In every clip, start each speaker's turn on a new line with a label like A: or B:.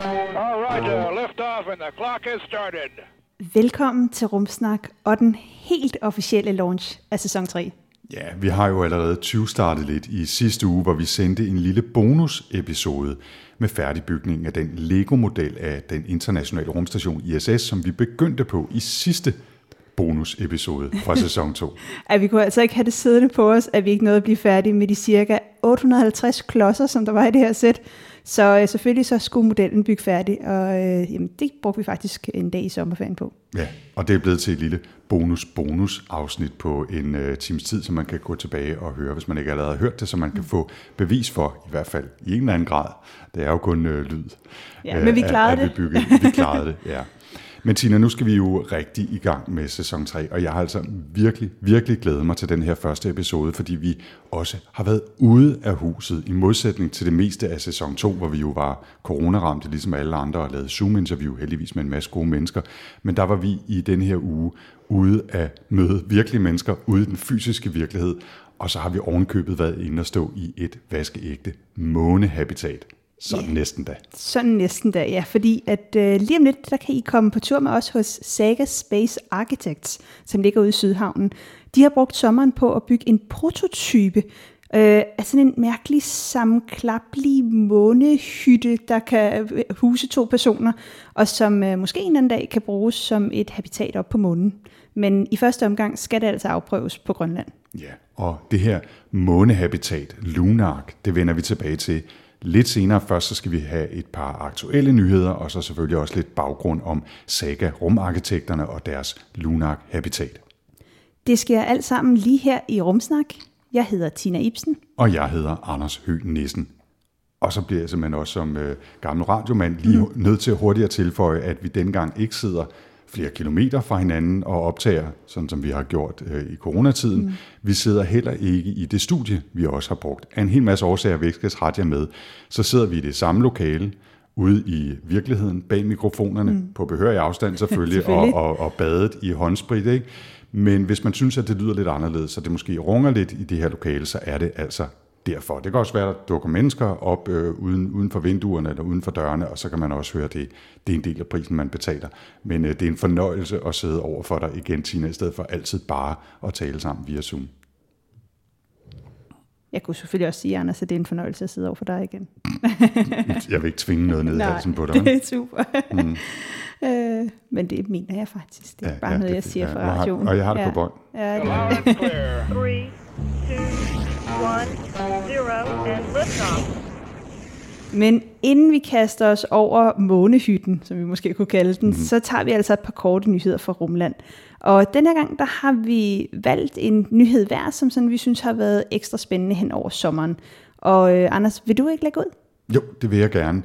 A: All right, uh, lift off and the clock has started.
B: Velkommen til Rumsnak og den helt officielle launch af sæson 3.
C: Ja, vi har jo allerede 20 startet lidt i sidste uge, hvor vi sendte en lille bonusepisode med færdigbygningen af den Lego-model af den internationale rumstation ISS, som vi begyndte på i sidste bonusepisode fra sæson 2.
B: At vi kunne altså ikke have det siddende på os, at vi ikke nåede at blive færdige med de cirka 850 klodser, som der var i det her sæt. Så øh, selvfølgelig så skulle modellen bygge færdig, og øh, jamen, det brugte vi faktisk en dag i sommerferien på.
C: Ja, og det er blevet til et lille bonus-bonus-afsnit på en øh, times tid, som man kan gå tilbage og høre, hvis man ikke allerede har hørt det, så man kan få bevis for, i hvert fald i en eller anden grad. Det er jo kun øh, lyd.
B: Ja, men vi
C: at-
B: klarede
C: at
B: det.
C: Vi, byggede, vi klarede det, ja. Men Tina, nu skal vi jo rigtig i gang med sæson 3, og jeg har altså virkelig, virkelig glædet mig til den her første episode, fordi vi også har været ude af huset, i modsætning til det meste af sæson 2, hvor vi jo var coronaramte, ligesom alle andre, og lavede Zoom-interview, heldigvis med en masse gode mennesker. Men der var vi i den her uge ude at møde virkelige mennesker ude i den fysiske virkelighed, og så har vi ovenkøbet været inde og stå i et vaskeægte månehabitat. Sådan
B: Ja.
C: næsten da.
B: Sådan næsten da, ja, fordi at øh, lige om lidt, der kan I komme på tur med os hos Saga Space Architects, som ligger ude i Sydhavnen. De har brugt sommeren på at bygge en prototype øh, af sådan en mærkelig sammenklaplig månehytte, der kan øh, huse to personer, og som øh, måske en anden dag kan bruges som et habitat op på månen. Men i første omgang skal det altså afprøves på Grønland.
C: Ja, og det her månehabitat, Lunark, det vender vi tilbage til lidt senere. Først så skal vi have et par aktuelle nyheder, og så selvfølgelig også lidt baggrund om Saga Rumarkitekterne og deres Lunark Habitat.
B: Det sker alt sammen lige her i Rumsnak. Jeg hedder Tina Ibsen.
C: Og jeg hedder Anders Høgh Nissen. Og så bliver jeg simpelthen også som øh, gammel radiomand lige mm. nødt til hurtigt at tilføje, at vi dengang ikke sidder flere kilometer fra hinanden og optager, sådan som vi har gjort øh, i coronatiden. Mm. Vi sidder heller ikke i det studie, vi også har brugt. Af en hel masse årsager, vi ikke skal jer med, så sidder vi i det samme lokale, ude i virkeligheden, bag mikrofonerne, mm. på behørig afstand selvfølgelig,
B: Selvfølgelig.
C: Og, og, og badet i håndsprit. Ikke? Men hvis man synes, at det lyder lidt anderledes, så det måske runger lidt i det her lokale, så er det altså derfor. Det kan også være, at der dukker mennesker op øh, uden, uden for vinduerne eller uden for dørene, og så kan man også høre, det, det er en del af prisen, man betaler. Men øh, det er en fornøjelse at sidde over for dig igen, Tina, i stedet for altid bare at tale sammen via Zoom.
B: Jeg kunne selvfølgelig også sige, Anders, at det er en fornøjelse at sidde over for dig igen.
C: Jeg vil ikke tvinge noget ned i halsen på dig.
B: det er super. Mm. øh, men det mener jeg faktisk. Det er
C: Ja,
B: bare
C: ja,
B: noget,
C: det er
B: jeg siger
C: Ja, har-
B: radioen.
C: og jeg har det
B: ja.
C: på bånd.
B: Ja, det,
A: Loud and
B: men inden vi kaster os over månehytten, som vi måske kunne kalde den,
C: Mhm.
B: så tager vi altså et par korte nyheder fra Rumland. Og den her gang, der har vi valgt en nyhed hver, som sådan, vi synes har været ekstra spændende hen over sommeren. Og øh, Anders, vil du ikke lægge ud?
C: Jo, det vil jeg gerne.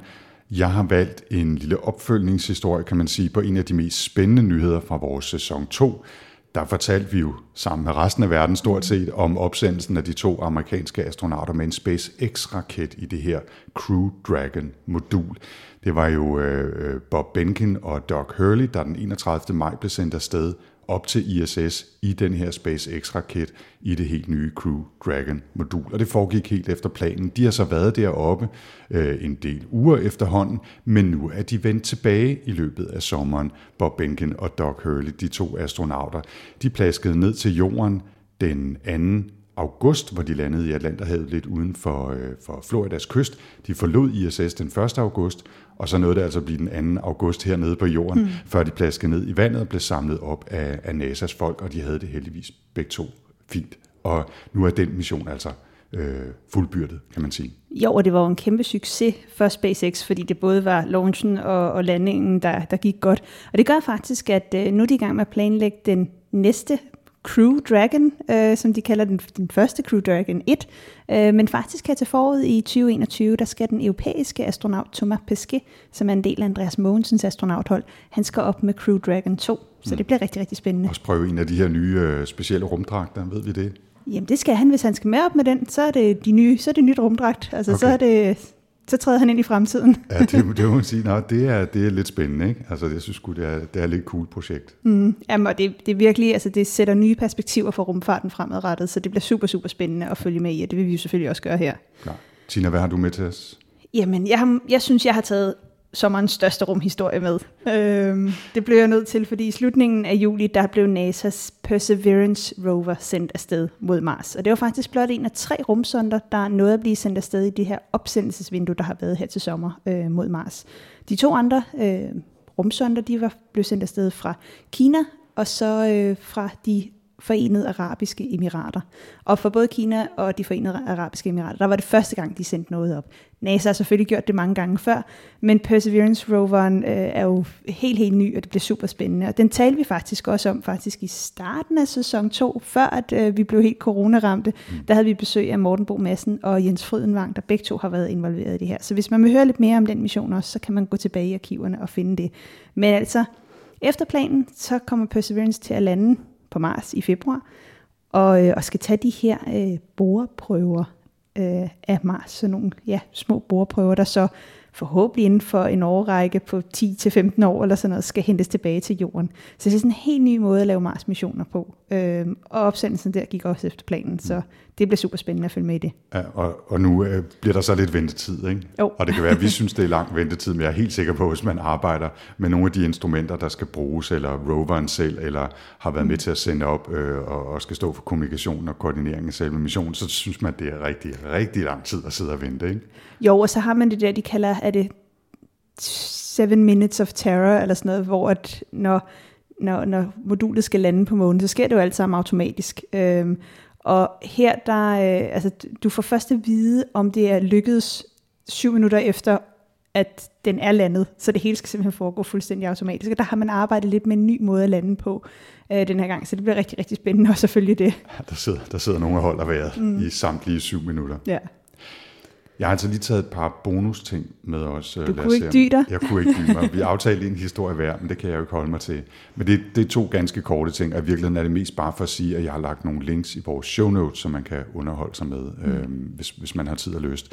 C: Jeg har valgt en lille opfølgningshistorie, kan man sige, på en af de mest spændende nyheder fra vores sæson 2. Der fortalte vi jo sammen med resten af verden stort set om opsendelsen af de to amerikanske astronauter med en SpaceX-raket i det her Crew Dragon-modul. Det var jo øh, øh Bob Behnken og Doug Hurley, der den 31. maj blev sendt afsted op til ISS i den her SpaceX-raket i det helt nye Crew Dragon-modul. Og det foregik helt efter planen. De har så været deroppe øh, en del uger efterhånden, men nu er de vendt tilbage i løbet af sommeren. Bob Behnken og Doug Hurley, de to astronauter, de plaskede ned til jorden den 2 august, hvor de landede i Atlanterhavet lidt uden for, øh, for Floridas kyst. De forlod ISS den 1. august, og så nåede det altså at blive den 2. august hernede på jorden, mm. før de plaskede ned i vandet og blev samlet op af, af NASA's folk, og de havde det heldigvis begge to fint. Og nu er den mission altså øh, fuldbyrdet, kan man sige.
B: Jo, og det var jo en kæmpe succes for SpaceX, fordi det både var launchen og, og landingen, der, der gik godt. Og det gør faktisk, at øh, nu er de i gang med at planlægge den næste Crew Dragon, øh, som de kalder den, den første Crew Dragon 1. Øh, men faktisk her til foråret i 2021, der skal den europæiske astronaut Thomas Pesquet, som er en del af Andreas Mogensens astronauthold, han skal op med Crew Dragon 2. Så det bliver rigtig, rigtig spændende.
C: Også prøve en af de her nye øh, specielle rumdragter, ved vi det?
B: Jamen det skal han, hvis han skal med op med den, så er det de nye, så er det nyt rumdragt. Altså okay. så er det så træder han ind i fremtiden.
C: ja, det, det må man sige. Nå, det er, det er lidt spændende, ikke? Altså, jeg synes sgu, det er, det er et lidt cool projekt.
B: Mm, jamen, og det, det virkelig, altså det sætter nye perspektiver for rumfarten fremadrettet, så det bliver super, super spændende at følge med i, og det vil vi jo selvfølgelig også gøre her.
C: Klar. Tina, hvad har du med til os?
B: Jamen, jeg, har, jeg synes, jeg har taget sommerens største rumhistorie med. Øhm, det blev jeg nødt til, fordi i slutningen af juli, der blev NASA's Perseverance rover sendt afsted mod Mars. Og det var faktisk blot en af tre rumsonder, der nåede at blive sendt afsted i det her opsendelsesvindue, der har været her til sommer øh, mod Mars. De to andre øh, rumsonder, de var blev sendt afsted fra Kina, og så øh, fra de Forenede Arabiske Emirater. Og for både Kina og de Forenede Arabiske Emirater, der var det første gang, de sendte noget op. NASA har selvfølgelig gjort det mange gange før, men Perseverance roveren øh, er jo helt, helt ny, og det bliver super spændende. Og den talte vi faktisk også om faktisk i starten af sæson 2, før at øh, vi blev helt coronaramte. Mm. Der havde vi besøg af Morten Bo Madsen og Jens Frydenvang, der begge to har været involveret i det her. Så hvis man vil høre lidt mere om den mission også, så kan man gå tilbage i arkiverne og finde det. Men altså, efter planen, så kommer Perseverance til at lande på Mars i februar, og, øh, og skal tage de her øh, boreprøver øh, af Mars, så nogle ja, små boreprøver, der så forhåbentlig inden for en årrække på 10-15 år eller sådan noget, skal hentes tilbage til jorden. Så det er sådan en helt ny måde at lave Mars-missioner på. Øh, og opsendelsen der gik også efter planen, så det bliver super spændende at følge med i det.
C: Ja, og, og nu øh, bliver der så lidt ventetid, ikke?
B: Jo.
C: Og det kan være, at vi synes, det er lang ventetid, men jeg er helt sikker på, at hvis man arbejder med nogle af de instrumenter, der skal bruges, eller roveren selv, eller har været med til at sende op øh, og, og skal stå for kommunikation og koordinering af selve missionen, så synes man, det er rigtig, rigtig lang tid at sidde og vente, ikke?
B: Jo, og så har man det der, de kalder, er det seven minutes of terror, eller sådan noget, hvor at når, når, når modulet skal lande på månen, så sker det jo alt sammen automatisk. Øhm, og her, der, øh, altså, du får først at vide, om det er lykkedes syv minutter efter, at den er landet, så det hele skal simpelthen foregå fuldstændig automatisk. Og der har man arbejdet lidt med en ny måde at lande på øh, den her gang, så det bliver rigtig, rigtig spændende, og selvfølgelig det.
C: Ja, der, sidder, der sidder nogen og holder vejret mm. i samtlige syv minutter.
B: Ja.
C: Jeg har altså lige taget et par bonus-ting med os. øh,
B: Du kunne ikke
C: se, om-
B: dy dig?
C: Jeg kunne ikke dy mig. Vi aftalte en historie hver, men det kan jeg jo ikke holde mig til. Men det, det er to ganske korte ting, og i virkeligheden er det mest bare for at sige, at jeg har lagt nogle links i vores show notes, som man kan underholde sig med, mm. øhm, hvis, hvis man har tid og lyst.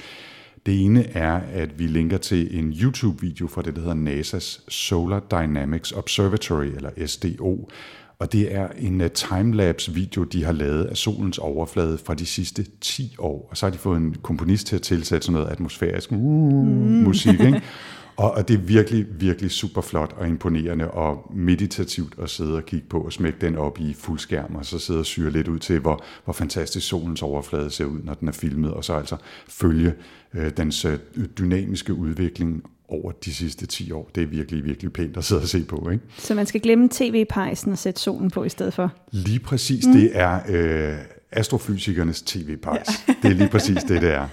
C: Det ene er, at vi linker til en YouTube-video fra det, der hedder NASA's Solar Dynamics Observatory, eller SDO. Og det er en uh, timelapse-video, de har lavet af solens overflade fra de sidste 10 år. Og så har de fået en komponist til at tilsætte sådan noget atmosfærisk uh, musik, ikke? Og, og det er virkelig, virkelig super flot og imponerende og meditativt at sidde og kigge på og smække den op i fuldskærm og så sidde og syre lidt ud til, hvor, hvor fantastisk solens overflade ser ud, når den er filmet, og så altså følge øh, dens øh, dynamiske udvikling over de sidste 10 år. Det er virkelig, virkelig pænt at sidde og se på, ikke?
B: Så man skal glemme tv-pejsen og sætte solen på i stedet for.
C: Lige præcis, mm. det er øh, astrofysikernes tv-pejs. Ja. Det er lige præcis det, det er.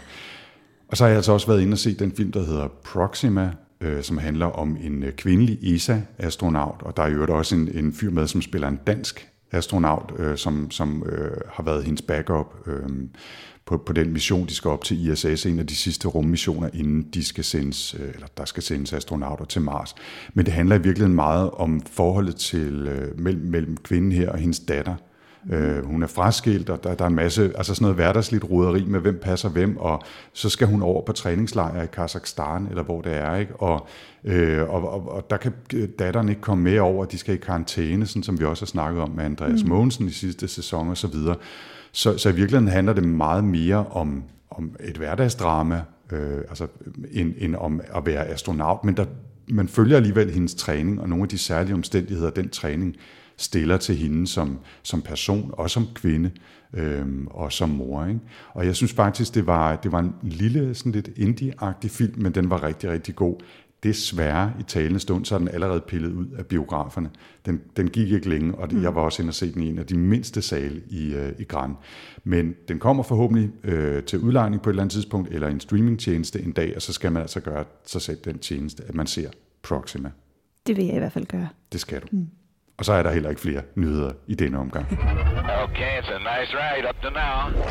C: Og så har jeg altså også været inde og se den film, der hedder Proxima, øh, som handler om en øh, kvindelig ESA-astronaut, og der er jo også en, en fyr med, som spiller en dansk astronaut, øh, som, som øh, har været hendes backup øh, på, på den mission, de skal op til ISS, en af de sidste rummissioner, inden de skal sendes, øh, eller der skal sendes astronauter til Mars. Men det handler i virkeligheden meget om forholdet til øh, mellem, mellem kvinden her og hendes datter. Øh, hun er fraskilt, og der, der er en masse, altså sådan noget hverdagsligt roderi med, hvem passer hvem, og så skal hun over på træningslejr i Kazakhstan, eller hvor det er, ikke? Og, øh, og, og, og der kan datteren ikke komme med over, de skal i karantæne, sådan som vi også har snakket om med Andreas mm. Mogensen i sidste sæson og så videre. Så, så i virkeligheden handler det meget mere om, om et hverdagsdrama, øh, altså end, end om at være astronaut, men der, man følger alligevel hendes træning, og nogle af de særlige omstændigheder, den træning stiller til hende som, som person, og som kvinde, øhm, og som mor. Ikke? Og jeg synes faktisk, det var, det var en lille, sådan lidt indie-agtig film, men den var rigtig, rigtig god. Desværre i talende stund, så er den allerede pillet ud af biograferne. Den, den gik ikke længe, og det, jeg var også inde og se den i en af de mindste sale i, øh, i Gran. Men den kommer forhåbentlig øh, til udlejning på et eller andet tidspunkt, eller en streamingtjeneste en dag, og så skal man altså gøre sig selv den tjeneste, at man ser Proxima.
B: Det vil jeg i hvert fald gøre.
C: Det skal du. Mm. Og så er der heller ikke flere nyheder i denne omgang.
A: Okay, it's a nice ride up to now.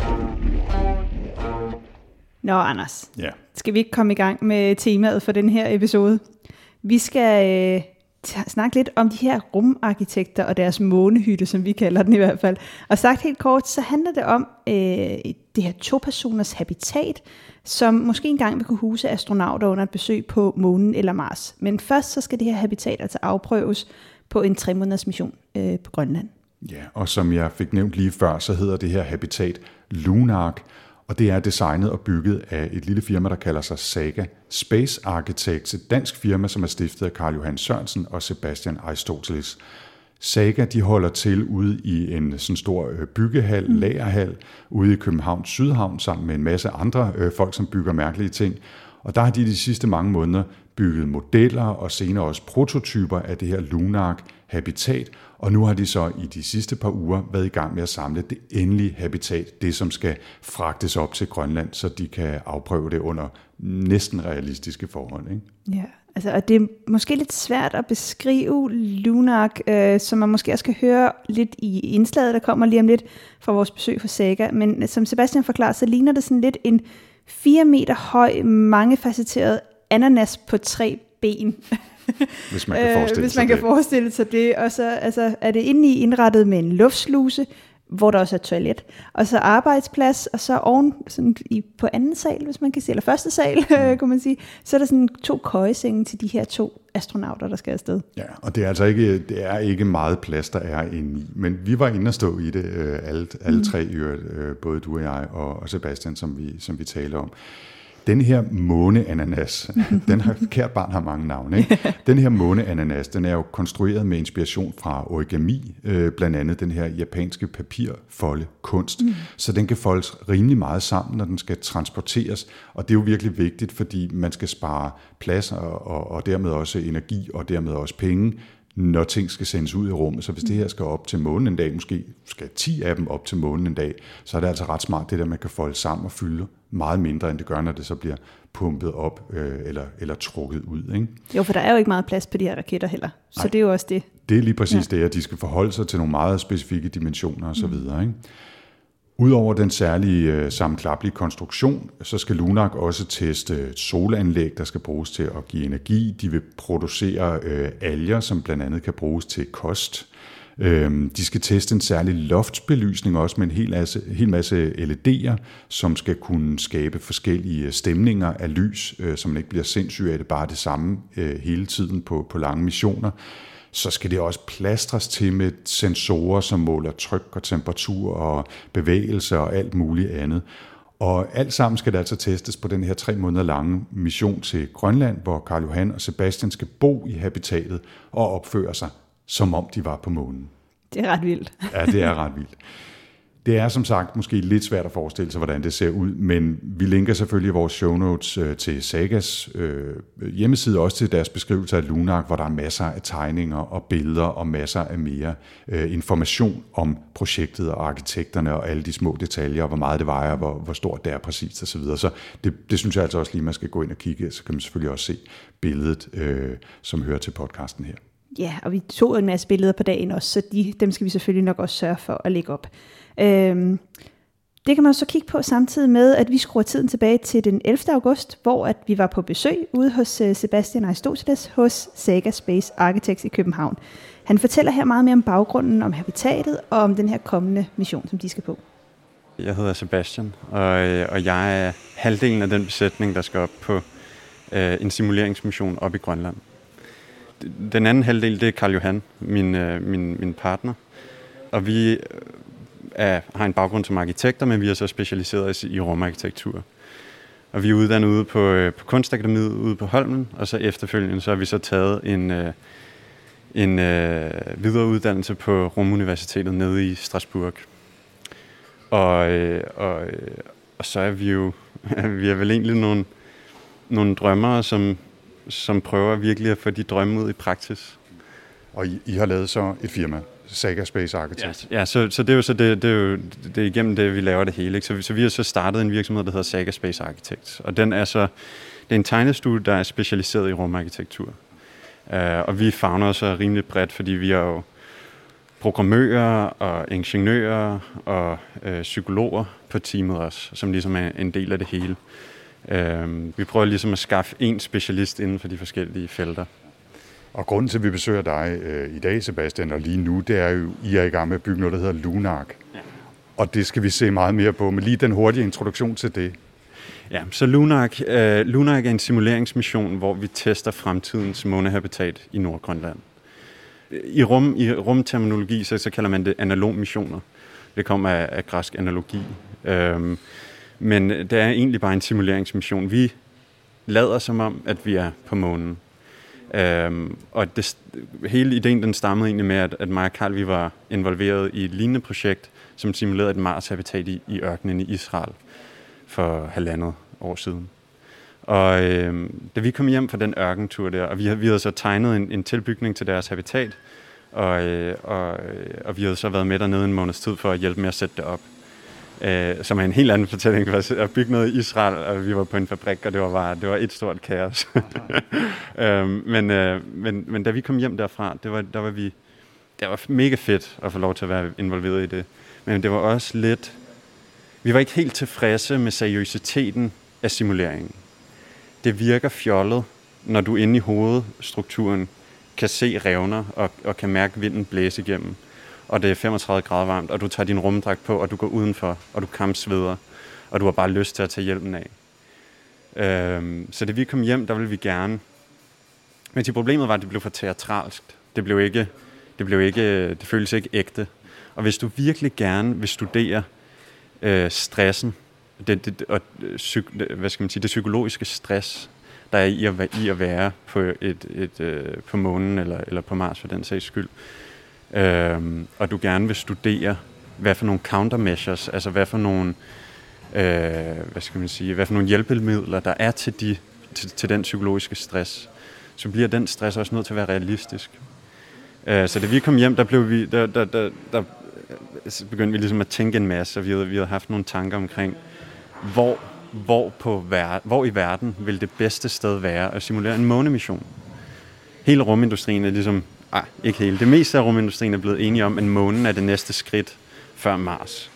B: Nå, Anders,
C: Ja,
B: skal vi ikke komme i gang med temaet for den her episode? Vi skal øh, t- snakke lidt om de her rumarkitekter og deres månehytte, som vi kalder den i hvert fald. Og sagt helt kort, så handler det om øh, det her to-personers habitat, som måske engang vil kunne huse astronauter under et besøg på månen eller Mars. Men først så skal det her habitat altså afprøves på en tre måneders mission øh, på Grønland.
C: Ja, og som jeg fik nævnt lige før, så hedder det her habitat Lunark, og det er designet og bygget af et lille firma, der kalder sig Saga Space Architects, et dansk firma, som er stiftet af Karl Johan Sørensen og Sebastian Aristoteles. Saga de holder til ude i en sådan stor øh, byggehal, mm. lagerhal, ude i Københavns Sydhavn, sammen med en masse andre øh, folk, som bygger mærkelige ting. Og der har de de sidste mange måneder bygget modeller og senere også prototyper af det her Lunark habitat, og nu har de så i de sidste par uger været i gang med at samle det endelige habitat, det som skal fragtes op til Grønland, så de kan afprøve det under næsten realistiske forhold. Ikke?
B: Ja, altså, og det er måske lidt svært at beskrive Lunark, øh, som man måske også skal høre lidt i indslaget, der kommer lige om lidt fra vores besøg for Saga. Men som Sebastian forklarer, så ligner det sådan lidt en 4 meter høj, mangefacetteret ananas på tre ben.
C: Hvis man kan forestille
B: Øh, hvis
C: sig
B: man kan
C: det.
B: forestille sig det. Og så altså, er det inde i indrettet med en luftsluse, hvor der også er toilet, og så arbejdsplads, og så oven sådan i, på anden sal, hvis man kan sige, eller første sal, mm. kunne man sige, så er der sådan to køjesenge til de her to astronauter, der skal afsted.
C: Ja, og det er altså ikke, det er ikke meget plads, der er inde i. Men vi var inde og stå i det, øh, alle, alle tre, i øvrigt, øh, både du og jeg og, og Sebastian, som vi, som vi taler om. Den her måneananas, den har, kært barn har mange navne, ikke? Den her måneananas, den er jo konstrueret med inspiration fra origami, øh, blandt andet den her japanske papirfolde kunst. Mm. Så den kan foldes rimelig meget sammen, når den skal transporteres. Og det er jo virkelig vigtigt, fordi man skal spare plads og, og, og dermed også energi og dermed også penge, når ting skal sendes ud i rummet. Så hvis det her skal op til månen en dag, måske skal 10 af dem op til månen en dag, så er det altså ret smart, det der, man kan folde sammen og fylde meget mindre, end det gør, når det så bliver pumpet op øh, eller, eller trukket ud. Ikke?
B: Jo, for der er jo ikke meget plads på de her raketter heller, så
C: Nej.
B: det er jo også det.
C: Det er lige præcis ja. det, at de skal forholde sig til nogle meget specifikke dimensioner osv. Mm. Ikke? Udover den særlige øh, sammenklappelige konstruktion, så skal Lunak også teste et solanlæg, der skal bruges til at give energi. De vil producere øh, alger, som blandt andet kan bruges til kost. Øhm, de skal teste en særlig loftsbelysning også med en hel masse, hel masse LED'er, som skal kunne skabe forskellige øh, stemninger af lys, øh, så man ikke bliver sindssyg af det bare det samme øh, hele tiden på, på lange missioner så skal det også plastres til med sensorer, som måler tryk og temperatur og bevægelse og alt muligt andet. Og alt sammen skal det altså testes på den her tre måneder lange mission til Grønland, hvor Karl Johan og Sebastian skal bo i habitatet og opføre sig, som om de var på månen.
B: Det er ret vildt.
C: Ja, det er ret vildt. Det er som sagt måske lidt svært at forestille sig, hvordan det ser ud, men vi linker selvfølgelig vores show notes øh, til Sagas øh, hjemmeside, også til deres beskrivelse af Lunak, hvor der er masser af tegninger og billeder og masser af mere øh, information om projektet og arkitekterne og alle de små detaljer, og hvor meget det vejer, hvor, hvor stort det er præcist osv. Så, videre. så det, det synes jeg altså også lige, man skal gå ind og kigge, så kan man selvfølgelig også se billedet, øh, som hører til podcasten her.
B: Ja, og vi tog en masse billeder på dagen også, så de, dem skal vi selvfølgelig nok også sørge for at lægge op. Øhm, det kan man så kigge på samtidig med, at vi skruer tiden tilbage til den 11. august, hvor at vi var på besøg ude hos øh, Sebastian Aristoteles hos Saga Space Architects i København. Han fortæller her meget mere om baggrunden, om habitatet og om den her kommende mission, som de skal på.
D: Jeg hedder Sebastian, og, øh, og jeg er halvdelen af den besætning, der skal op på øh, en simuleringsmission op i Grønland. Den anden halvdel, det er Karl Johan, min, øh, min, min partner. Og vi er, har en baggrund som arkitekter, men vi er så specialiseret os i rumarkitektur. Og vi er uddannet ude på, øh, på Kunstakademiet ude på Holmen, og så efterfølgende så har vi så taget en, øh, en øh, videre uddannelse på Rumuniversitetet nede i Strasbourg. Og, øh, og, øh, og så er vi jo, vi er vel egentlig nogle, nogle drømmere, som, som prøver virkelig at få de drømme ud i praksis.
C: Og I, I har lavet så et firma, Saga Space Architect.
D: Ja, så, så det er jo så det, det er jo det er igennem det, vi laver det hele. Ikke? Så, så vi har så startet en virksomhed, der hedder Saga Space Architect. Og den er så, det er en tegnestue, der er specialiseret i rumarkitektur. Uh, og vi fagner os rimelig bredt, fordi vi har jo programmører og ingeniører og øh, psykologer på teamet også, som ligesom er en del af det hele. Øh, vi prøver ligesom at skaffe en specialist inden for de forskellige felter.
C: Og grunden til, at vi besøger dig øh, i dag, Sebastian, og lige nu, det er jo, I er i gang med at bygge noget, der hedder Lunark. Ja. Og det skal vi se meget mere på, men lige den hurtige introduktion til det.
D: Ja, så Lunark, øh, Lunark er en simuleringsmission, hvor vi tester fremtidens månehabitat i Nordgrønland. I, rum, i rumterminologi, så, så kalder man det analogmissioner. Det kommer af, af græsk analogi. Øhm, men det er egentlig bare en simuleringsmission. Vi lader som om, at vi er på månen. Øhm, og det, hele ideen den stammede egentlig med, at, at mig og Carl, vi var involveret i et lignende projekt, som simulerede et Mars-habitat i, i ørkenen i Israel for halvandet år siden. Og øh, da vi kom hjem fra den ørkentur der, og vi, vi havde så tegnet en, en tilbygning til deres habitat, og, øh, og, og vi havde så været med dernede en måneds tid for at hjælpe med at sætte det op. Øh, som er en helt anden fortælling, at bygge noget i Israel, og vi var på en fabrik, og det var bare det var et stort kaos. øh, men, øh, men, men da vi kom hjem derfra, det var, der var vi, det var mega fedt at få lov til at være involveret i det. Men det var også lidt, vi var ikke helt tilfredse med seriøsiteten af simuleringen. Det virker fjollet, når du inde i hovedstrukturen kan se revner og, og kan mærke vinden blæse igennem. Og det er 35 grader varmt, og du tager din rumdragt på, og du går udenfor, og du kampsveder, og du har bare lyst til at tage hjælpen af. Øhm, så da vi kom hjem, der ville vi gerne. Men til problemet var, at det blev for teatralsk. Det blev ikke, det blev ikke, det føltes ikke ægte. Og hvis du virkelig gerne vil studere øh, stressen, det, det, og, øh, psyk, hvad skal man sige, det psykologiske stress, der er i at, i at være på, et, et, et, øh, på månen eller, eller på Mars for den sags skyld øh, og du gerne vil studere, hvad for nogle countermeasures, altså hvad for nogle, øh, hvad skal man sige, hvad for nogle hjælpemidler, der er til, de, til, til den psykologiske stress, så bliver den stress også nødt til at være realistisk. Øh, så da vi kom hjem, der, blev vi, der, der, der, der begyndte vi ligesom at tænke en masse, og vi havde, vi havde haft nogle tanker omkring, hvor, hvor, på ver- hvor i verden vil det bedste sted være at simulere en månemission. Hele rumindustrien er ligesom, ah, ikke hele, det meste af rumindustrien er blevet enige om, at månen er det næste skridt før Mars.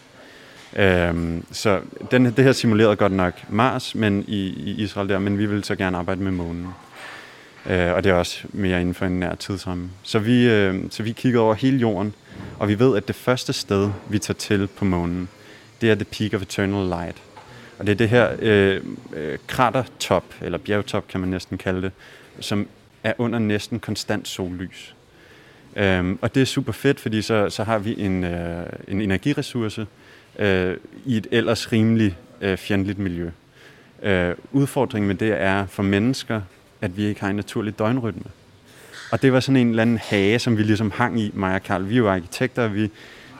D: Øhm, så den, det her simulerede godt nok Mars men i, i Israel der, men vi vil så gerne arbejde med månen. Øh, og det er også mere inden for en nær tidsramme. Så vi, øh, så vi kigger over hele jorden, og vi ved, at det første sted, vi tager til på månen, det er The Peak of Eternal Light. Og det er det her øh, øh, kratertop, eller bjergtop kan man næsten kalde det, som er under næsten konstant sollys. Øhm, og det er super fedt, fordi så, så har vi en, øh, en energiressource øh, i et ellers rimelig øh, fjendtligt miljø. Øh, udfordringen med det er for mennesker, at vi ikke har en naturlig døgnrytme. Og det var sådan en eller anden hage, som vi ligesom hang i, mig og Karl. Vi er jo arkitekter, og vi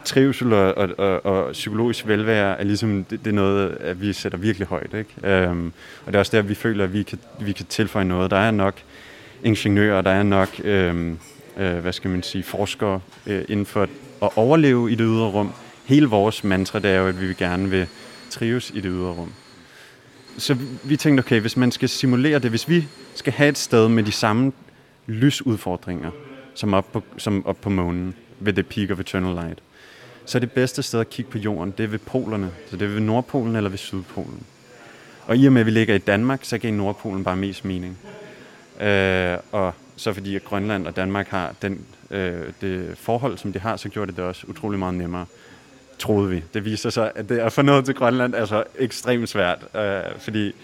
D: trivsel og, og, og, og psykologisk velvære er ligesom, det, det er noget, at vi sætter virkelig højt. Ikke? Øhm, og det er også der, vi føler, at vi kan, vi kan tilføje noget. Der er nok ingeniører, der er nok, øhm, øh, hvad skal man sige, forskere øh, inden for at overleve i det ydre rum. Hele vores mantra, det er jo, at vi gerne vil trives i det ydre rum. Så vi tænkte, okay, hvis man skal simulere det, hvis vi skal have et sted med de samme lysudfordringer, som op på, som op på månen, ved the peak of eternal light, så er det bedste sted at kigge på jorden, det er ved polerne. Så det er ved Nordpolen eller ved Sydpolen. Og i og med, at vi ligger i Danmark, så giver Nordpolen bare mest mening. Øh, og så fordi at Grønland og Danmark har den, øh, det forhold, som de har, så gjorde det det også utrolig meget nemmere, troede vi. Det viser sig, at det at få noget til Grønland er så ekstremt svært, øh, fordi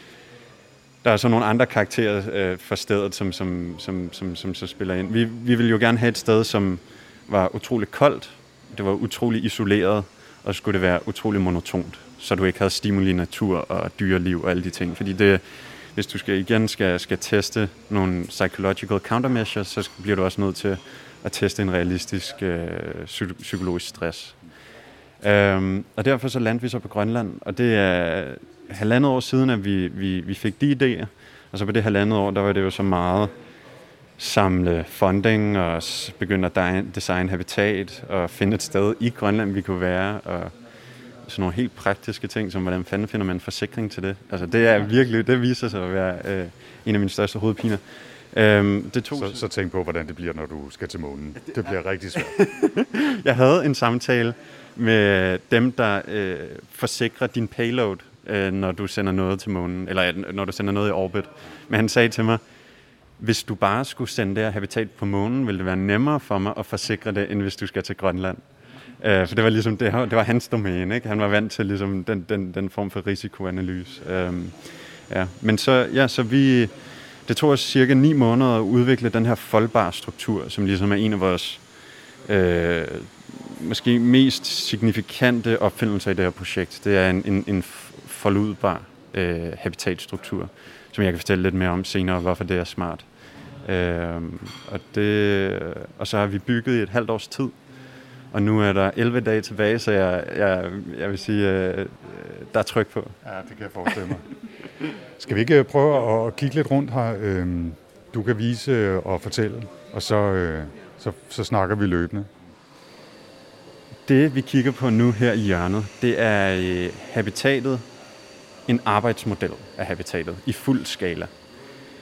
D: der er så nogle andre karakterer øh, for stedet, som, som, som, som, som så spiller ind. Vi, vi ville jo gerne have et sted, som var utrolig koldt, det var utrolig isoleret, og skulle det være utrolig monotont, så du ikke havde stimuli natur og dyreliv og alle de ting. Fordi det, hvis du skal igen skal, skal teste nogle psychological countermeasures, så bliver du også nødt til at teste en realistisk øh, psykologisk stress. Øhm, og derfor så landte vi så på Grønland, og det er halvandet år siden, at vi, vi, vi fik de idéer, og så på det halvandet år, der var det jo så meget samle funding og begynde at designe habitat og finde et sted i Grønland, vi kunne være, og sådan nogle helt praktiske ting, som hvordan fanden finder man forsikring til det. Altså det er virkelig, det viser sig at være øh, en af mine største hovedpiner. Øhm, det tog,
C: Så, så tænk på, hvordan det bliver, når du skal til månen. Det bliver rigtig svært.
D: Jeg havde en samtale med dem, der øh, forsikrer din payload, øh, når du sender noget til månen, eller øh, når du sender noget i orbit. Men han sagde til mig, hvis du bare skulle sende det her habitat på månen, ville det være nemmere for mig at forsikre det, end hvis du skal til Grønland. Øh, for det var ligesom det, det var hans domæne, ikke? Han var vant til ligesom den, den, den form for risikoanalyse. Øh, ja. Men så, ja, så vi, det tog os cirka ni måneder at udvikle den her foldbare struktur, som ligesom er en af vores øh, måske mest signifikante opfindelser i det her projekt. Det er en, en, en foldudbar øh, habitatstruktur, som jeg kan fortælle lidt mere om senere, hvorfor det er smart. Øh, og, det, og så har vi bygget i et halvt års tid, og nu er der 11 dage tilbage, så jeg, jeg, jeg vil sige, øh, der er tryk på.
C: Ja, det kan jeg forestille mig. Skal vi ikke øh, prøve at kigge lidt rundt her? Øhm, Du kan vise øh, og fortælle, og så, øh, så, så snakker vi løbende.
D: Det, vi kigger på nu her i hjørnet, det er øh, habitatet, en arbejdsmodel af habitatet i fuld skala.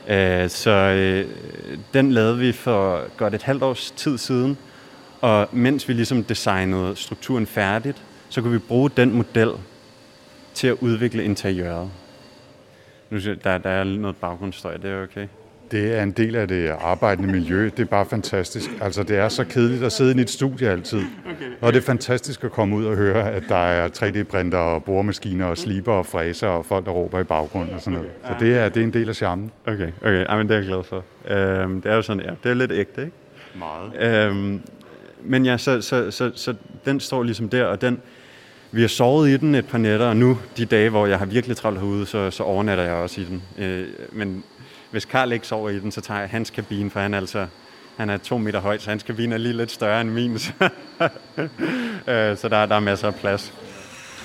D: Øh, Så øh, den lavede vi for godt et halvt års tid siden, og mens vi ligesom designede strukturen færdigt, så kunne vi bruge den model til at udvikle interiøret. Nu der, der er noget baggrundsstøj, det er okay.
C: Det er en del af det arbejdende miljø. Det er bare fantastisk. Altså, det er så kedeligt at sidde i et studie altid. Og det er fantastisk at komme ud og høre, at der er 3D-printer og boremaskiner og sliber og fræser og folk, der råber i baggrunden og sådan noget. Så det er, det er en del af charmen.
D: Okay, okay. Ej, men det er jeg glad for. Øhm, det er jo sådan, ja, det er lidt ægte, ikke?
C: Meget.
D: Øhm, men ja, så, så, så, så den står ligesom der, og den, vi har sovet i den et par nætter, og nu, de dage, hvor jeg har virkelig travlt herude, så, så overnatter jeg også i den. Øh, men hvis Karl ikke sover i den, så tager jeg hans kabine, for han er altså han er to meter høj, så hans kabine er lige lidt større end min. Så, øh, så der, der er masser af plads.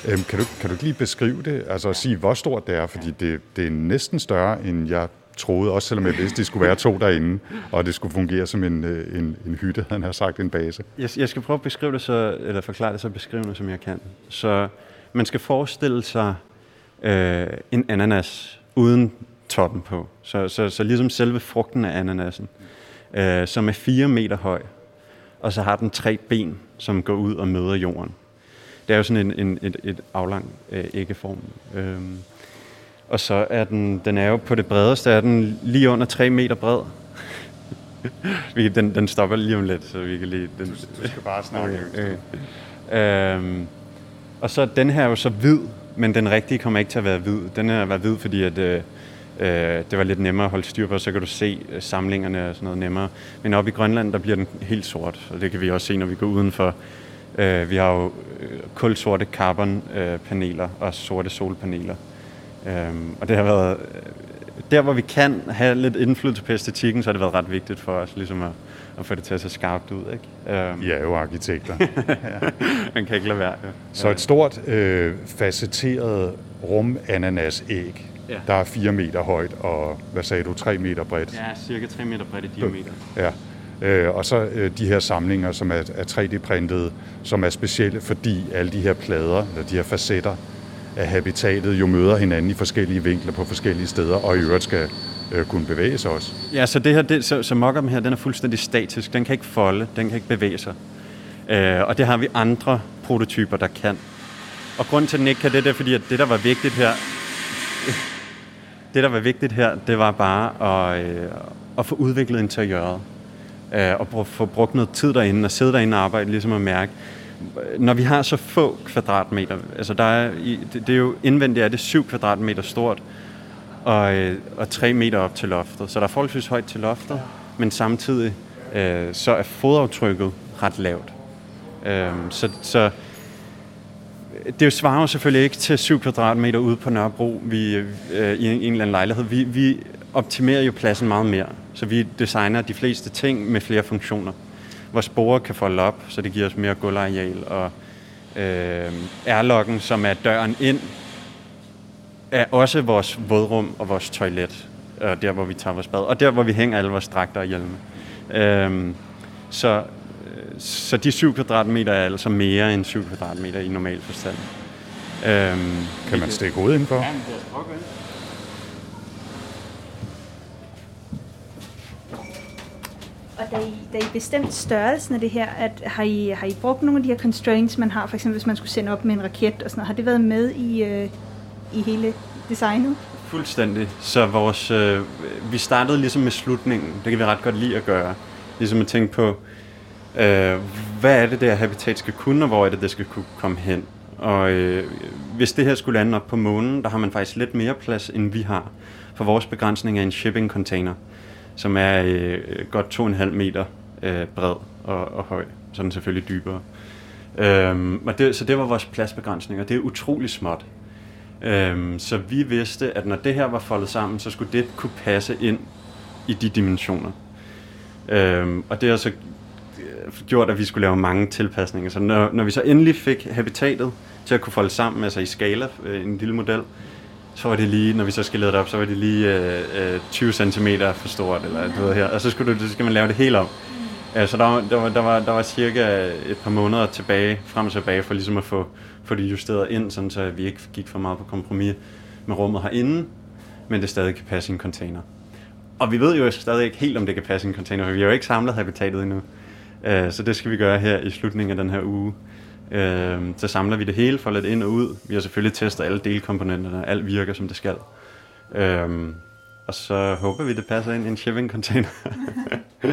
C: Øhm, kan, du, kan du lige beskrive det? Altså sige, hvor stort det er? Fordi det, det er næsten større, end jeg troede, også selvom jeg vidste, det skulle være to derinde, og det skulle fungere som en, øh, en, en hytte, han har sagt, en base.
D: Jeg, jeg skal prøve at beskrive det så, eller forklare det så beskrivende, som jeg kan. Så man skal forestille sig øh, en ananas uden toppen på. Så, så, så ligesom selve frugten af ananasen, øh, som er 4 meter høj, og så har den tre ben, som går ud og møder jorden. Det er jo sådan en, en, et, et aflang øh, æggeform. Øhm, og så er den, den er jo på det bredeste, er den lige under 3 meter bred. Vi- den, den stopper lige om lidt, så vi kan lige... Den,
C: Du skal bare snakke.
D: Okay, okay. Øhm, og så den her er jo så hvid, men den rigtige kommer ikke til at være hvid. Den her var hvid, fordi at, øh, øh, det var lidt nemmere at holde styr på, så kan du se øh, samlingerne og sådan noget nemmere. Men oppe i Grønland, der bliver den helt sort, og det kan vi også se, når vi går udenfor. Øh, vi har jo øh, kulsorte carbonpaneler og sorte solpaneler. Øhm, og det har været... øh, Der, hvor vi kan have lidt indflydelse på æstetikken, så har det været ret vigtigt for os ligesom at, at få det til at se skarpt ud. Ikke? Øhm,
C: I er jo arkitekter.
D: Man kan ikke lade være. Ja.
C: Så et stort, øh, facetteret rum-ananas-æg,
D: Ja.
C: der er 4 meter højt og, hvad sagde du, 3 meter bredt.
D: Ja, cirka 3 meter bredt i diameter.
C: Ja. Øh, og så øh, de her samlinger, som er, er 3D-printede, som er specielle, fordi alle de her plader, eller de her facetter at habitatet jo møder hinanden i forskellige vinkler på forskellige steder, og i øvrigt skal øh, kunne bevæge sig også.
D: Ja, så det her, det, så, så mock her, den er fuldstændig statisk. Den kan ikke folde, den kan ikke bevæge sig. Øh, og det har vi andre prototyper, der kan. Og grunden til, at den ikke kan det, det er fordi, at det, der var vigtigt her, det, der var vigtigt her, det var bare at, øh, at få udviklet interiøret. Øh, og br- få brugt noget tid derinde, og sidde derinde og arbejde, ligesom at mærke, når vi har så få kvadratmeter, altså der er, det, er jo indvendigt er det 7 kvadratmeter stort, og, øh, og 3 meter op til loftet. Så der er forholdsvis højt til loftet, men samtidig øh, så er fodaftrykket ret lavt. Øh, så, så det svarer jo selvfølgelig ikke til 7 kvadratmeter ude på Nørrebro vi, øh, i en, en eller anden lejlighed. Vi, vi optimerer jo pladsen meget mere, så vi designer de fleste ting med flere funktioner. Hvor sporer kan folde op, så det giver os mere gulvareal, og øh, airlocken, som er døren ind, er også vores vådrum og vores toilet, og der hvor vi tager vores bad, og der hvor vi hænger alle vores dragter og hjelme. Øhm, så, øh, så de 7 kvadratmeter er altså mere end 7 kvadratmeter i normal forstand. Øhm,
C: Kan man stikke hovedet indenfor?
B: Da I, da I bestemte størrelsen af det her, at har, I, har I brugt nogle af de her constraints, man har, for eksempel hvis man skulle sende op med en raket og sådan noget, har det været med i, øh, i hele designet?
D: Fuldstændig. Så vores, øh, vi startede ligesom med slutningen. Det kan vi ret godt lide at gøre. Ligesom at tænke på, øh, hvad er det, der habitat skal kunne, og hvor er det, det skal kunne komme hen. Og øh, hvis det her skulle lande op på månen, der har man faktisk lidt mere plads, end vi har. For vores begrænsning er en shipping container, som er øh, godt 2,5 meter øh, bred og, og høj. Så er den selvfølgelig dybere. Øhm, og det, så det var vores pladsbegrænsning, og det er utrolig småt. Øhm, så vi vidste, at når det her var foldet sammen, så skulle det kunne passe ind i de dimensioner. Øhm, og det har så øh, gjort, at vi skulle lave mange tilpasninger. Så når, når vi så endelig fik habitatet til at kunne folde sammen, altså i skala, øh, en lille model, så var det lige, når vi så skillede det op, så var det lige øh, øh, 20 cm for stort, eller du ved her, og så, skulle du, så skal man lave det helt om. Ja, så der var, der, var, der, var, der var cirka et par måneder tilbage, frem og tilbage, for ligesom at få, få det justeret ind, sådan så vi ikke gik for meget på kompromis med rummet herinde, men det stadig kan passe i en container. Og vi ved jo stadig ikke helt, om det kan passe i en container, for vi har jo ikke samlet habitatet endnu. Uh, så det skal vi gøre her i slutningen af den her uge. Uh, så samler vi det hele, får lidt ind og ud. Vi har selvfølgelig testet alle delkomponenterne, alt virker som det skal. Uh, og så håber vi, det passer ind i en shipping container.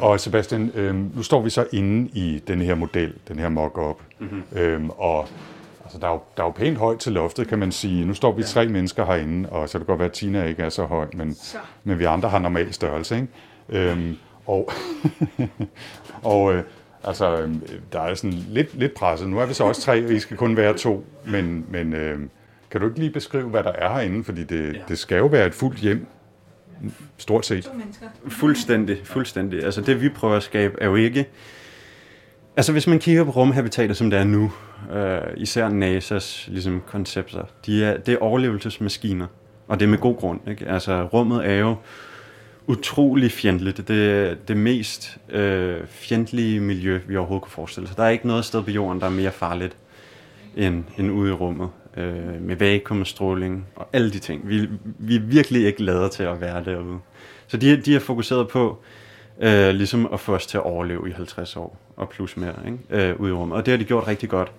C: Og Sebastian, øh, nu står vi så inde i den her model, den her mock-up, mm-hmm. øhm, og altså, der, er jo, der er jo pænt højt til loftet, kan man sige. Nu står vi tre mennesker herinde, og så kan det godt være, at Tina ikke er så høj, men, men vi andre har normal størrelse. Ikke? Øhm, og og øh, altså, øh, der er sådan lidt, lidt presset. Nu er vi så også tre, og I skal kun være to, men, men øh, kan du ikke lige beskrive, hvad der er herinde? Fordi det, ja. det skal jo være et fuldt hjem, stort set.
D: Fuldstændig, fuldstændig. Altså det vi prøver at skabe er jo ikke... Altså hvis man kigger på rumhabitater, som det er nu, øh, især NASA's ligesom, koncepter, de er, det er overlevelsesmaskiner, og det er med god grund. Ikke? Altså rummet er jo utrolig fjendtligt. Det er det mest øh, fjendtlige miljø, vi overhovedet kan forestille os. Der er ikke noget sted på jorden, der er mere farligt end, end ude i rummet. Øh, med vakuumstråling og alle de ting. Vi, vi er virkelig ikke lader til at være derude. Så de, de er fokuseret på øh, ligesom at få os til at overleve i 50 år og plus mere ikke? Øh, ude i rummet. Og det har de gjort rigtig godt.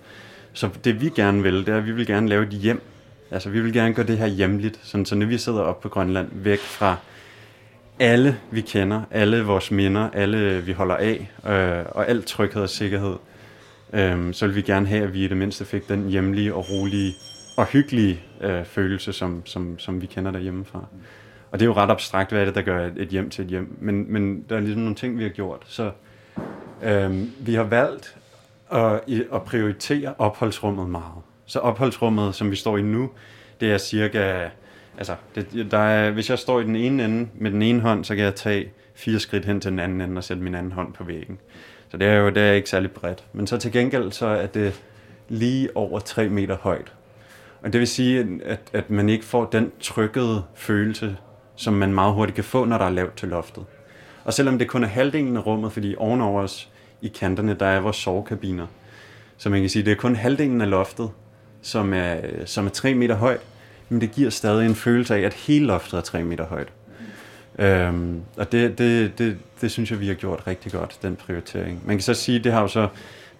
D: Så det vi gerne vil, det er, at vi vil gerne lave et hjem. Altså vi vil gerne gøre det her hjemligt, sådan, så når vi sidder op på Grønland, væk fra alle vi kender, alle vores minder, alle vi holder af, øh, og alt tryghed og sikkerhed, øh, så vil vi gerne have, at vi i det mindste fik den hjemlige og rolige og hyggelige øh, følelse, som, som, som vi kender derhjemmefra. Og det er jo ret abstrakt, hvad er det, der gør et, hjem til et hjem. Men, men der er ligesom nogle ting, vi har gjort. Så øh, vi har valgt at, at prioritere opholdsrummet meget. Så opholdsrummet, som vi står i nu, det er cirka altså, det, der er, hvis jeg står i den ene ende med den ene hånd, så kan jeg tage fire skridt hen til den anden ende og sætte min anden hånd på væggen. Så det er jo det er ikke særlig bredt. Men så til gengæld, så er det lige over 3 meter højt. Og det vil sige, at, at man ikke får den trykkede følelse, som man meget hurtigt kan få, når der er lavt til loftet. Og selvom det kun er halvdelen af rummet, fordi ovenover os i kanterne, der er vores sovekabiner. Så man kan sige, at det er kun halvdelen af loftet, som er, som er 3 meter højt, men det giver stadig en følelse af, at hele loftet er 3 meter højt. Øhm, og det, det, det, det synes jeg, vi har gjort rigtig godt, den prioritering. Man kan så sige, det har jo så,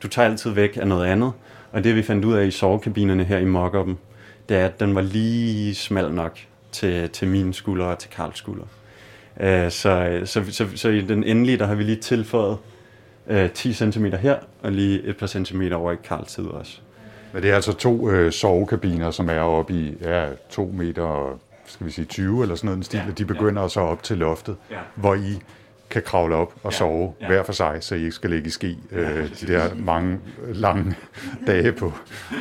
D: du tager altid væk af noget andet, og det vi fandt ud af i sovekabinerne her i mock det er, at den var lige smal nok til, til mine skuldre og til Karls skuldre. Øh, så, så, så, så i den endelige, der har vi lige tilføjet øh, 10 cm her, og lige et par centimeter over i Karls side også.
C: Men det er altså to øh, sovekabiner, som er oppe i ja, to meter og skal vi sige 20 eller sådan noget, en stil, ja, de begynder ja. så op til loftet, ja. hvor I kan kravle op og ja, sove ja. hver for sig, så I ikke skal ligge i ski øh, de der mange lange dage på,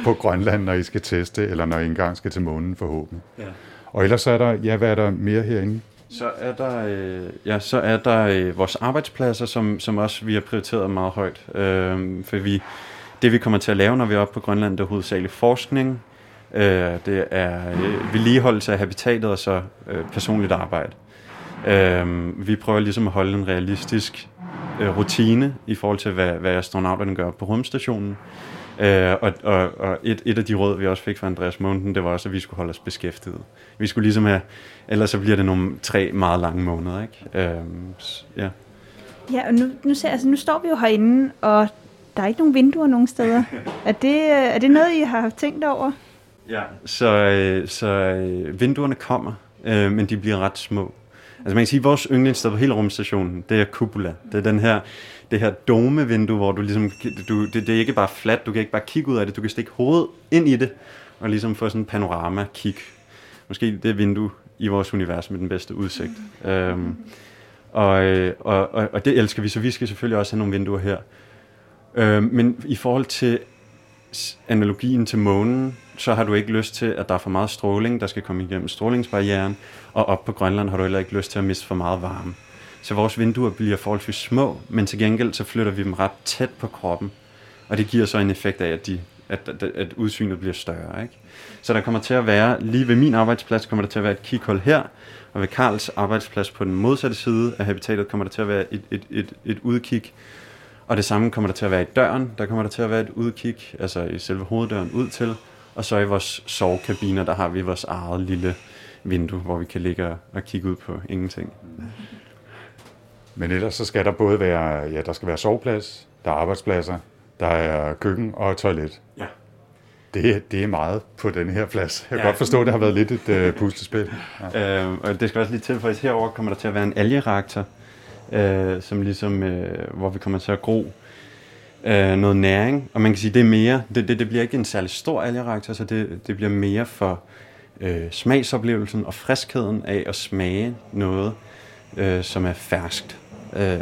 C: på Grønland, når I skal teste, eller når I engang skal til månen forhåbentlig. Ja. Og ellers er der, ja, hvad er der mere herinde?
D: Så er der, øh, ja, så er der øh, vores arbejdspladser, som, som også vi har prioriteret meget højt. Øh, for vi, det vi kommer til at lave, når vi er oppe på Grønland, det er hovedsageligt forskning, øh, det er øh, vedligeholdelse af habitatet og så øh, personligt arbejde. Øh, vi prøver ligesom at holde en realistisk øh, rutine i forhold til, hvad, hvad astronauterne gør på rumstationen. Øh, og og, og et, et af de råd, vi også fik fra Andreas Munden, det var også, at vi skulle holde os beskæftiget. Vi skulle ligesom have, ellers så bliver det nogle tre meget lange måneder. Ikke? Øh, ja.
B: Ja, og nu, nu, ser, altså, nu står vi jo herinde, og der er ikke nogen vinduer nogen steder. Er det, øh, er det noget, I har tænkt over?
D: Ja. Så, øh, så øh, vinduerne kommer, øh, men de bliver ret små. Altså man kan sige, at vores yndlingssted på hele rumstationen, det er Cupola. Det er den her, det her dome-vindue, hvor du ligesom, du, det, det er ikke bare fladt, du kan ikke bare kigge ud af det, du kan stikke hovedet ind i det, og ligesom få sådan en panorama-kig. Måske det vindue i vores univers med den bedste udsigt. Øhm, og, og, og, og det elsker vi, så vi skal selvfølgelig også have nogle vinduer her. Øh, men i forhold til analogien til månen, så har du ikke lyst til, at der er for meget stråling, der skal komme igennem strålingsbarrieren, og op på Grønland har du heller ikke lyst til at miste for meget varme. Så vores vinduer bliver forholdsvis små, men til gengæld så flytter vi dem ret tæt på kroppen, og det giver så en effekt af, at, de, at, at, at udsynet bliver større. Ikke? Så der kommer til at være, lige ved min arbejdsplads, kommer der til at være et kighul her, og ved Karls arbejdsplads på den modsatte side af habitatet kommer der til at være et, et, et, et udkig, og det samme kommer der til at være i døren, der kommer der til at være et udkig, altså i selve hoveddøren ud til, og så i vores sovekabiner, der har vi vores eget lille vindue, hvor vi kan ligge og, kigge ud på ingenting.
C: Men ellers så skal der både være, ja, der skal være soveplads, der er arbejdspladser, der er køkken og toilet.
D: Ja.
C: Det, det er meget på den her plads. Jeg kan
D: ja.
C: godt forstå, at det har været lidt et uh, puslespil. Ja.
D: Øh, og det skal også lige tilføjes, herover kommer der til at være en algereaktor, øh, som ligesom, øh, hvor vi kommer til at gro øh, noget næring. Og man kan sige, det er mere, det, det, det bliver ikke en særlig stor algereaktor, så det, det bliver mere for øh, smagsoplevelsen og friskheden af at smage noget, øh, som er ferskt. Øh,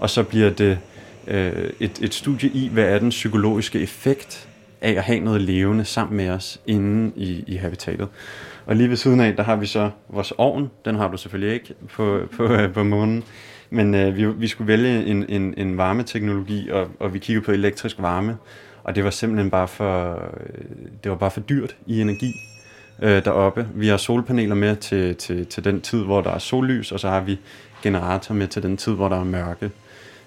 D: og så bliver det øh, et, et studie i, hvad er den psykologiske effekt af at have noget levende sammen med os inde i, i habitatet. Og lige ved siden af, der har vi så vores ovn. Den har du selvfølgelig ikke på, på, på månen. Men øh, vi, vi skulle vælge en, en, en varmeteknologi, og, og vi kiggede på elektrisk varme. Og det var simpelthen bare for, øh, det var bare for dyrt i energi øh, deroppe. Vi har solpaneler med til, til, til den tid, hvor der er sollys, og så har vi generator med til den tid, hvor der er mørke.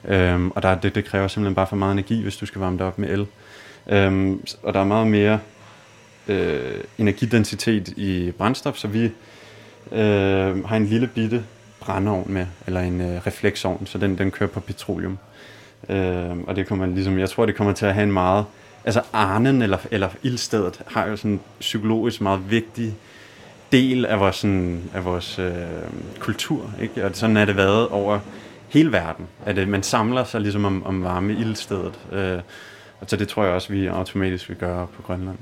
D: Øhm, og der, det, det kræver simpelthen bare for meget energi, hvis du skal varme det op med el. Øhm, og der er meget mere øh, energidensitet i brændstof, så vi øh, har en lille bitte brændeovn med, eller en øh, refleksovn, så den, den kører på petroleum. Øh, og det kommer ligesom, jeg tror, det kommer til at have en meget, altså Arnen eller, eller ildstedet har jo sådan en psykologisk meget vigtig del af vores, sådan, af vores øh, kultur, ikke? og sådan er det været over hele verden, at øh, man samler sig ligesom om, om varme ildstedet. Øh, og så det tror jeg også, vi automatisk vil gøre på Grønland.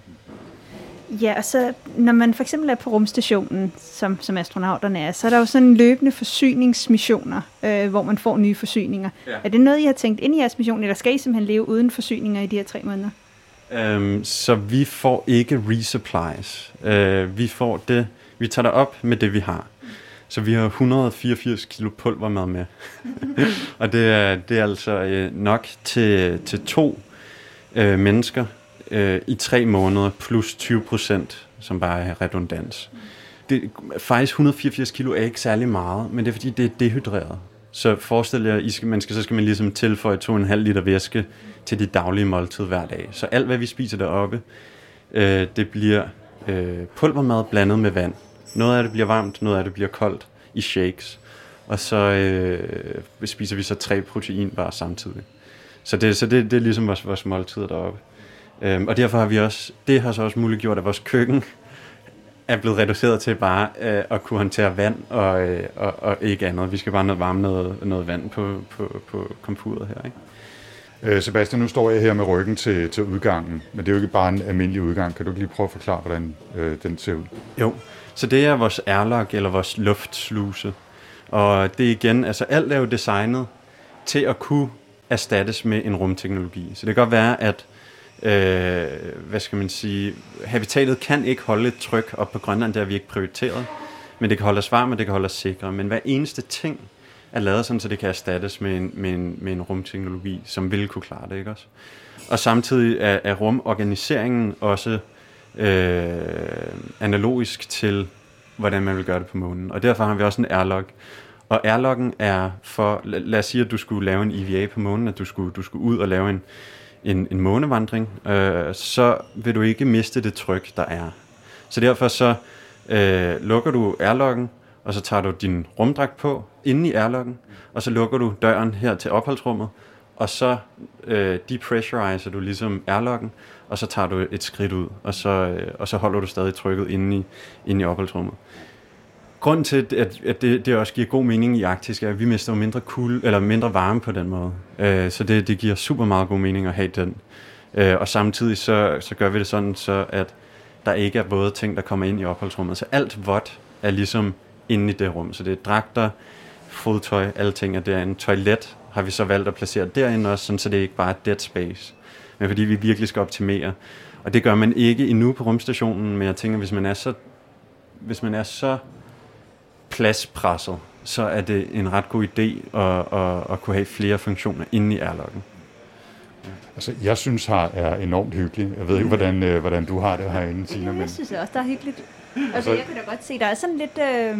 B: Ja, og så når man for eksempel er på rumstationen, som, som astronauterne er, så er der jo sådan løbende forsyningsmissioner, øh, hvor man får nye forsyninger.
D: Ja.
B: Er det noget, I har tænkt ind i jeres mission, eller skal I simpelthen leve uden forsyninger i de her tre måneder?
D: Øhm, så vi får ikke resupplies. Øh, vi får det, vi tager det op med det, vi har. Så vi har 184 kilo pulvermad med. og det er, det er altså øh, nok til, til to øh, mennesker øh, i tre måneder, plus 20 procent, som bare er redundans. Det, faktisk 184 kilo er ikke særlig meget, men det er fordi, det er dehydreret. Så forestil jer, I skal, man skal, så skal man ligesom tilføje 2,5 liter væske til dit daglige måltid hver dag. Så alt, hvad vi spiser deroppe, øh, det bliver øh, pulvermad blandet med vand. Noget af det bliver varmt, noget af det bliver koldt i shakes. Og så øh, spiser vi så tre proteinbar samtidig. Så det, så det, det er ligesom vores, vores måltid deroppe. Øhm, og derfor har vi også, det har så også muliggjort, at vores køkken er blevet reduceret til bare øh, at kunne håndtere vand og, øh, og, og ikke andet. Vi skal bare noget varme noget, noget vand på, på, på komfuret her. Ikke?
C: Øh, Sebastian, nu står jeg her med ryggen til, til udgangen, men det er jo ikke bare en almindelig udgang. Kan du lige prøve at forklare, hvordan øh, den ser ud?
D: Jo, så det er vores airlock eller vores luftsluse. Og det er igen, altså alt er jo designet til at kunne erstattes med en rumteknologi. Så det kan godt være, at øh, hvad skal man sige, habitatet kan ikke holde et tryk op på Grønland, der vi ikke prioriteret. Men det kan holde os varme, og det kan holde os sikre. Men hver eneste ting er lavet sådan, så det kan erstattes med en, med en, med en rumteknologi, som vil kunne klare det, ikke også? Og samtidig er, er rumorganiseringen også øh, analogisk til, hvordan man vil gøre det på månen. Og derfor har vi også en airlock. Og airlocken er for, lad os sige, at du skulle lave en EVA på månen, at du skulle, du skulle ud og lave en, en, en månevandring, øh, så vil du ikke miste det tryk, der er. Så derfor så øh, lukker du airlocken, og så tager du din rumdragt på inde i airlocken, og så lukker du døren her til opholdsrummet, og så øh, depressuriser du ligesom airlocken, og så tager du et skridt ud, og så, øh, og så holder du stadig trykket inde i, inde i opholdsrummet. Grunden til, at, at det, det også giver god mening i Arktis, er, at vi mister mindre, kul, eller mindre varme på den måde. Øh, så det, det giver super meget god mening at have den. Øh, og samtidig så, så gør vi det sådan, så at der ikke er våde ting, der kommer ind i opholdsrummet. Så alt vådt er ligesom inde i det rum. Så det er dragter, fodtøj, alle ting er derinde. Toilet har vi så valgt at placere derinde også, sådan, så det ikke bare er dead space. Men fordi vi virkelig skal optimere. Og det gør man ikke endnu på rumstationen, men jeg tænker, hvis man er så, hvis man er så pladspresset, så er det en ret god idé at, at, at kunne have flere funktioner inde i airlocken.
C: Altså, jeg synes, her er enormt hyggeligt. Jeg ved ikke, hvordan, øh, hvordan du har det herinde, Tina,
B: Ja,
C: men
B: jeg synes også, der er hyggeligt. Altså, jeg kan da godt se, der er sådan lidt... Øh,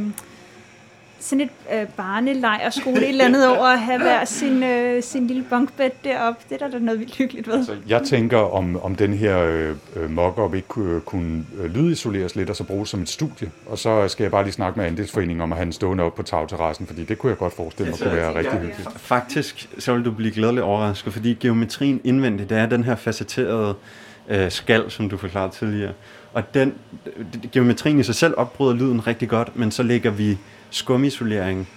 B: sådan et øh, barnelejrskole, et eller andet over at have hver sin, øh, sin lille bunkbed deroppe. Det er der da noget vildt hyggeligt ved.
C: altså, jeg tænker, om, om den her øh, øh, mock-up ikke kunne, kunne øh, lydisoleres lidt og så bruges som et studie. Og så skal jeg bare lige snakke med andelsforeningen om at have den stående op på tagterrassen, fordi det kunne jeg godt forestille mig kunne være rigtig hyggeligt.
D: Faktisk så vil du blive glædeligt overrasket, fordi geometrien indvendigt, det er den her facetterede øh, skal, som du forklarede tidligere. Og den, geometrien i sig selv opbryder lyden rigtig godt, men så lægger vi skumisolering,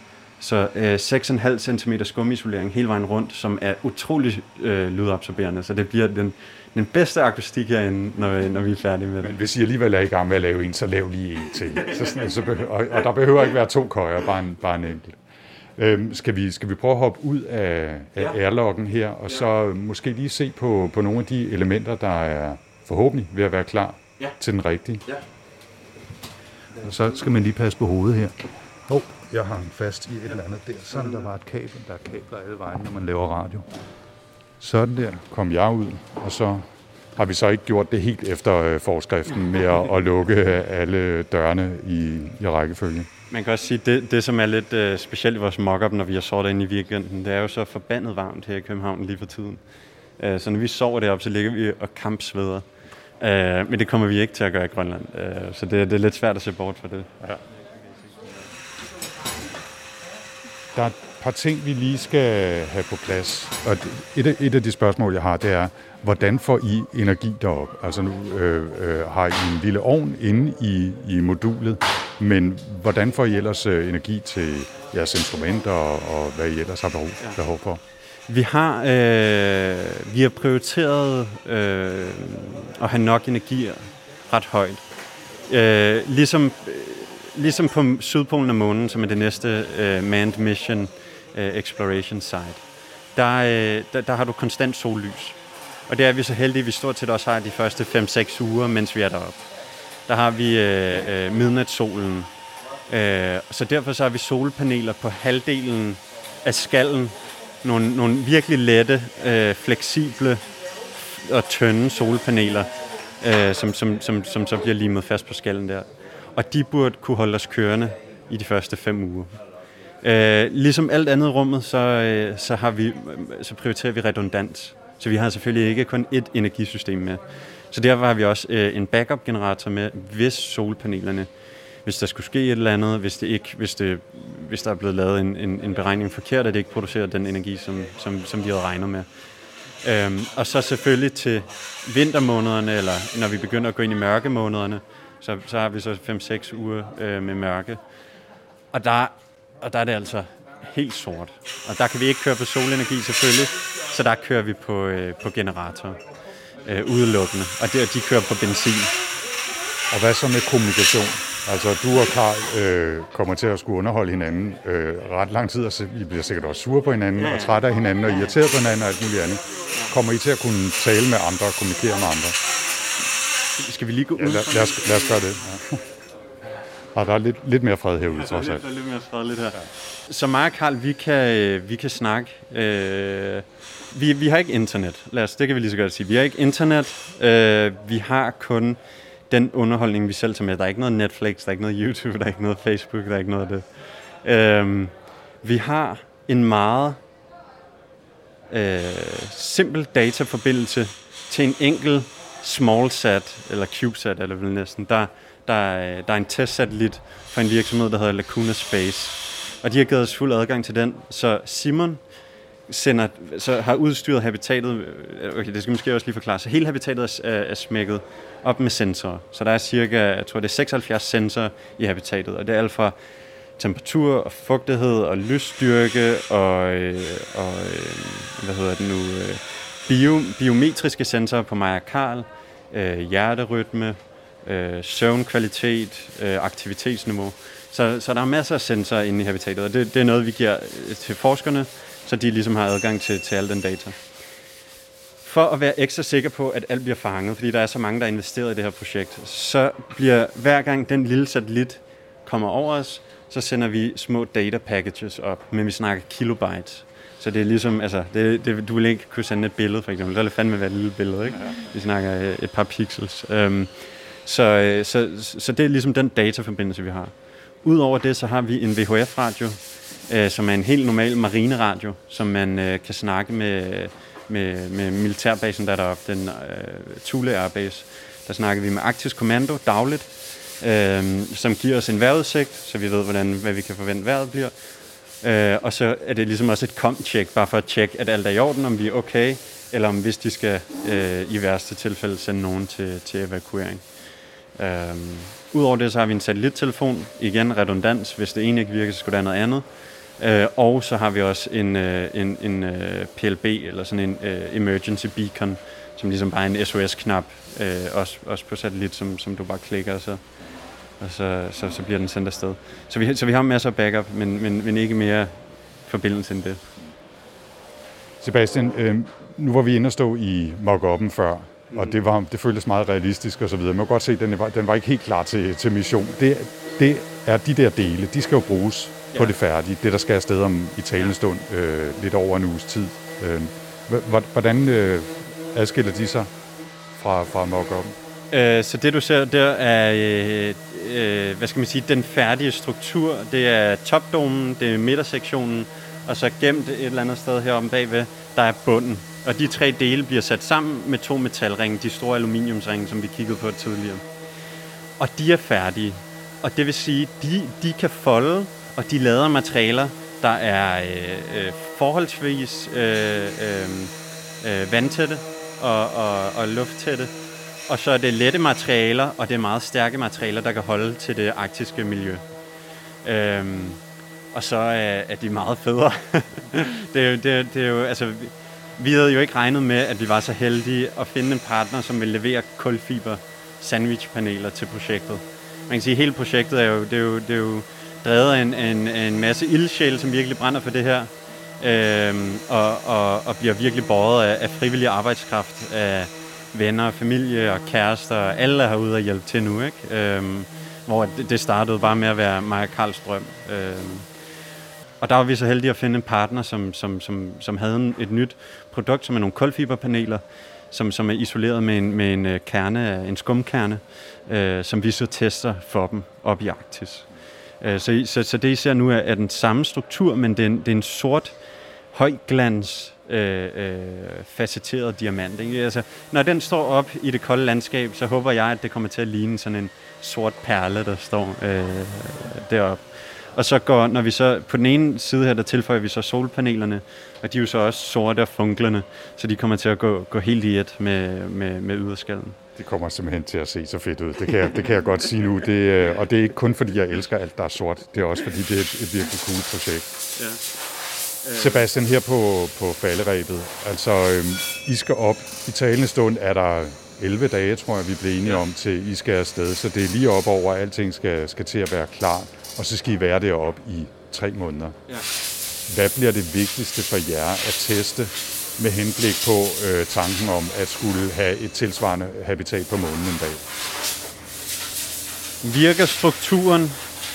D: så øh, 6,5 cm skumisolering hele vejen rundt, som er utrolig øh, lydabsorberende, så det bliver den, den bedste akustik herinde, når, når vi er færdige med det.
C: Men hvis I alligevel er i gang med at lave en, så lav lige en til. Så, sådan- så behøver, og, og der behøver ikke være to køjer, bare en, bare en enkelt. Øhm, skal, vi, skal vi prøve at hoppe ud af, af
D: Ja.
C: airlocken her, og så måske lige se på, på nogle af de elementer, der er forhåbentlig ved at være klar
D: Ja.
C: til den rigtige.
D: Ja.
C: Og så skal man lige passe på hovedet her. Hov, jeg har den fast i et eller andet der. Sådan, der var et kabel. Der er kabler alle vejen, når man laver radio. Sådan der kom jeg ud, og så har vi så ikke gjort det helt efter øh, forskriften med at, at lukke alle dørene i, i rækkefølge.
D: Man kan også sige, det, det som er lidt øh, specielt i vores mock når vi har sovet inde i weekenden, det er jo så forbandet varmt her i København lige for tiden. Øh, så når vi sover deroppe, så ligger vi og kampsveder. Øh, men det kommer vi ikke til at gøre i Grønland. Øh, så det, det er lidt svært at se bort fra det.
C: Der er et par ting, vi lige skal have på plads. Og et af, et af de spørgsmål, jeg har, det er, hvordan får I energi derop? Altså nu øh, øh, har I en lille ovn inde i, i modulet, men hvordan får I ellers øh, energi til jeres instrumenter og, og hvad I ellers har behov, behov for?
D: Vi har, øh, vi har prioriteret øh, at have nok energi ret højt. Øh, ligesom, ligesom på Sydpolen af månen, som er det næste øh, manned mission øh, exploration site, der, øh, der, der har du konstant sollys. Og det er vi så heldige, at vi stort set også har de første 5-6 uger, mens vi er deroppe. Der har vi øh, øh, midnatssolen. Øh, så derfor så har vi solpaneler på halvdelen af skallen. Nogle, nogle virkelig lette, øh, fleksible og tynde solpaneler, øh, som, som, som, som så bliver limet fast på skallen der. Og de burde kunne holde os kørende i de første fem uger. Øh, ligesom alt andet rummet, så, øh, så, har vi, så prioriterer vi redundans. Så vi har selvfølgelig ikke kun ét energisystem med. Så derfor har vi også øh, en backup-generator med, hvis solpanelerne, hvis der skulle ske et eller andet, hvis, det ikke, hvis, det, hvis der er blevet lavet en, en, en beregning forkert, at det ikke producerer den energi, som, som, som de havde regnet med. Øhm, og så selvfølgelig til vintermånederne, eller når vi begynder at gå ind i mørkemånederne, så, så har vi så 5-6 uger øh, med mørke. Og der, og der er det altså helt sort. Og der kan vi ikke køre på solenergi selvfølgelig, så der kører vi på, øh, på generator øh, udelukkende. Og det, de kører på benzin.
C: Og hvad så med kommunikation? Altså, du og Karl øh, kommer til at skulle underholde hinanden øh, ret lang tid, og så I bliver sikkert også sure på hinanden, og trætte af hinanden, og irriteret på hinanden og alt muligt andet. Kommer I til at kunne tale med andre og kommunikere med andre?
D: Skal vi lige gå ud?
C: Ja, lad, lad, os, lad os gøre det. Ja. Og der er lidt, lidt mere fred herude, trods alt.
D: Der er lidt mere fredeligt her. Så mig og Karl, vi kan, øh, vi kan snakke. Øh, vi, vi har ikke internet. Lad os, det kan vi lige så godt sige. Vi har ikke internet. Øh, vi har kun den underholdning, vi selv tager med. Der er ikke noget Netflix, der er ikke noget YouTube, der er ikke noget Facebook, der er ikke noget af det. Øh, vi har en meget øh, simpel dataforbindelse til en enkel small sat, eller CubeSat er det vel næsten, der, der, er- der er en testsatellit for en virksomhed, der hedder Lacuna Space. Og de har givet os fuld adgang til den, så Simon sender, så har udstyret habitatet, øh, okay, det skal måske også lige forklare, så hele habitatet er, øh, er smækket op med sensorer. Så der er cirka, jeg tror det er 76 sensorer i habitatet, og det er alt fra temperatur og fugtighed og lysstyrke og, øh, og øh, hvad hedder det nu, øh, bio, biometriske sensorer på Maja Karl, øh, hjerterytme, øh, søvnkvalitet, øh, aktivitetsniveau. Så, så der er masser af sensorer inde i habitatet, og det, det er noget, vi giver øh, til forskerne, så de ligesom har adgang til, til al den data. For at være ekstra sikker på, at alt bliver fanget, fordi der er så mange, der er investeret i det her projekt, så bliver hver gang den lille satellit kommer over os, så sender vi små data packages op, men vi snakker kilobytes. Så det er ligesom, altså, det, det, du vil ikke kunne sende et billede, for eksempel. Så vil det fandme være et lille billede, ikke? Vi snakker øh, et par pixels. Um, så, øh, så, så det er ligesom den dataforbindelse, vi har. Udover det, så har vi en VHF-radio, øh, som er en helt normal marineradio, som man øh, kan snakke med, med, med militærbasen, der er deroppe, den øh, Thule Airbase. Der snakker vi med Arktisk Kommando dagligt, øh, som giver os en vejrudsigt, så vi ved, hvordan, hvad vi kan forvente vejret bliver. Øh, og så er det ligesom også et kom-check, bare for at tjekke, at alt er i orden, om vi er okay, eller om hvis de skal øh, i værste tilfælde sende nogen til, til evakuering. Øh, Udover det, så har vi en satellittelefon. Igen redundans. Hvis det ene ikke virker, så skulle der noget andet. Øh, og så har vi også en, øh, en, en øh, PLB, eller sådan en øh, emergency beacon, som ligesom bare er en SOS-knap, øh, også, også på satellit, som, som du bare klikker, og så, og så, så, så bliver den sendt afsted. Så vi, så vi har masser af backup, men, men, men ikke mere forbindelse end det.
C: Sebastian, øh, nu var vi inde og stå i mock-up'en før, og det, var, det føltes meget realistisk og så videre. Man kan godt se, at den var, den var ikke helt klar til, til mission. Det, det er de der dele, de skal jo bruges ja. på det færdige. Det, der skal afsted om i talende stund øh, lidt over en uges tid. Øh, hvordan øh, adskiller de sig fra, fra mock-up'en?
D: Øh, så det du ser der er, øh, øh, hvad skal man sige, den færdige struktur. Det er topdomen, det er midtersektionen, og så gemt et eller andet sted heromme bagved, der er bunden. Og de tre dele bliver sat sammen med to metalringe, de store aluminiumsringe, som vi kiggede på tidligere. Og de er færdige. Og det vil sige, de, de kan folde, og de lader materialer, der er øh, øh, forholdsvis øh, øh, øh, vandtætte og, og, og lufttætte. Og så er det lette materialer, og det er meget stærke materialer, der kan holde til det arktiske miljø. Øhm, og så er, er de meget federe. det, er jo, det, det er jo, altså, vi, vi havde jo ikke regnet med, at vi var så heldige at finde en partner, som vil levere kulfiber sandwichpaneler til projektet. Man kan sige, at hele projektet er jo, det er jo, det er jo drevet af en, en, en masse ildsjæle, som virkelig brænder for det her. Øhm, og, og, og bliver virkelig båret af, af frivillig arbejdskraft, af venner, familie og kærester. Alle er herude og hjælpe til nu, ikke? Øhm, hvor det, det startede bare med at være mig og Karls drøm. Øhm, og der var vi så heldige at finde en partner, som, som, som, som havde en, et nyt produkt, som er nogle kulfiberpaneler, som, som er isoleret med en, med en øh, kerne, en skumkerne, øh, som vi så tester for dem op i Arktis. Øh, så, så, så det I ser nu er, er den samme struktur, men det er en, det er en sort, højglans, øh, øh, facetteret diamant. Ikke? Altså, når den står op i det kolde landskab, så håber jeg, at det kommer til at ligne sådan en sort perle, der står øh, deroppe. Og så går, når vi så, på den ene side her, der tilføjer vi så solpanelerne, og de er jo så også sorte og funklende, så de kommer til at gå, gå helt i et med, med, med yderskallen.
C: Det kommer simpelthen til at se så fedt ud. Det kan jeg, det kan jeg godt sige nu. Det, øh, og det er ikke kun fordi, jeg elsker alt, der er sort. Det er også fordi, det er et, et virkelig cool projekt.
D: Ja.
C: Sebastian, her på, på falderæbet. Altså, øhm, I skal op. I talende stund er der 11 dage, tror jeg, vi blev enige om, til I skal afsted. Så det er lige op over, at alting skal, skal til at være klar. Og så skal I være deroppe i tre måneder.
D: Ja.
C: Hvad bliver det vigtigste for jer at teste med henblik på øh, tanken om at skulle have et tilsvarende habitat på månen en dag?
D: Virker strukturen,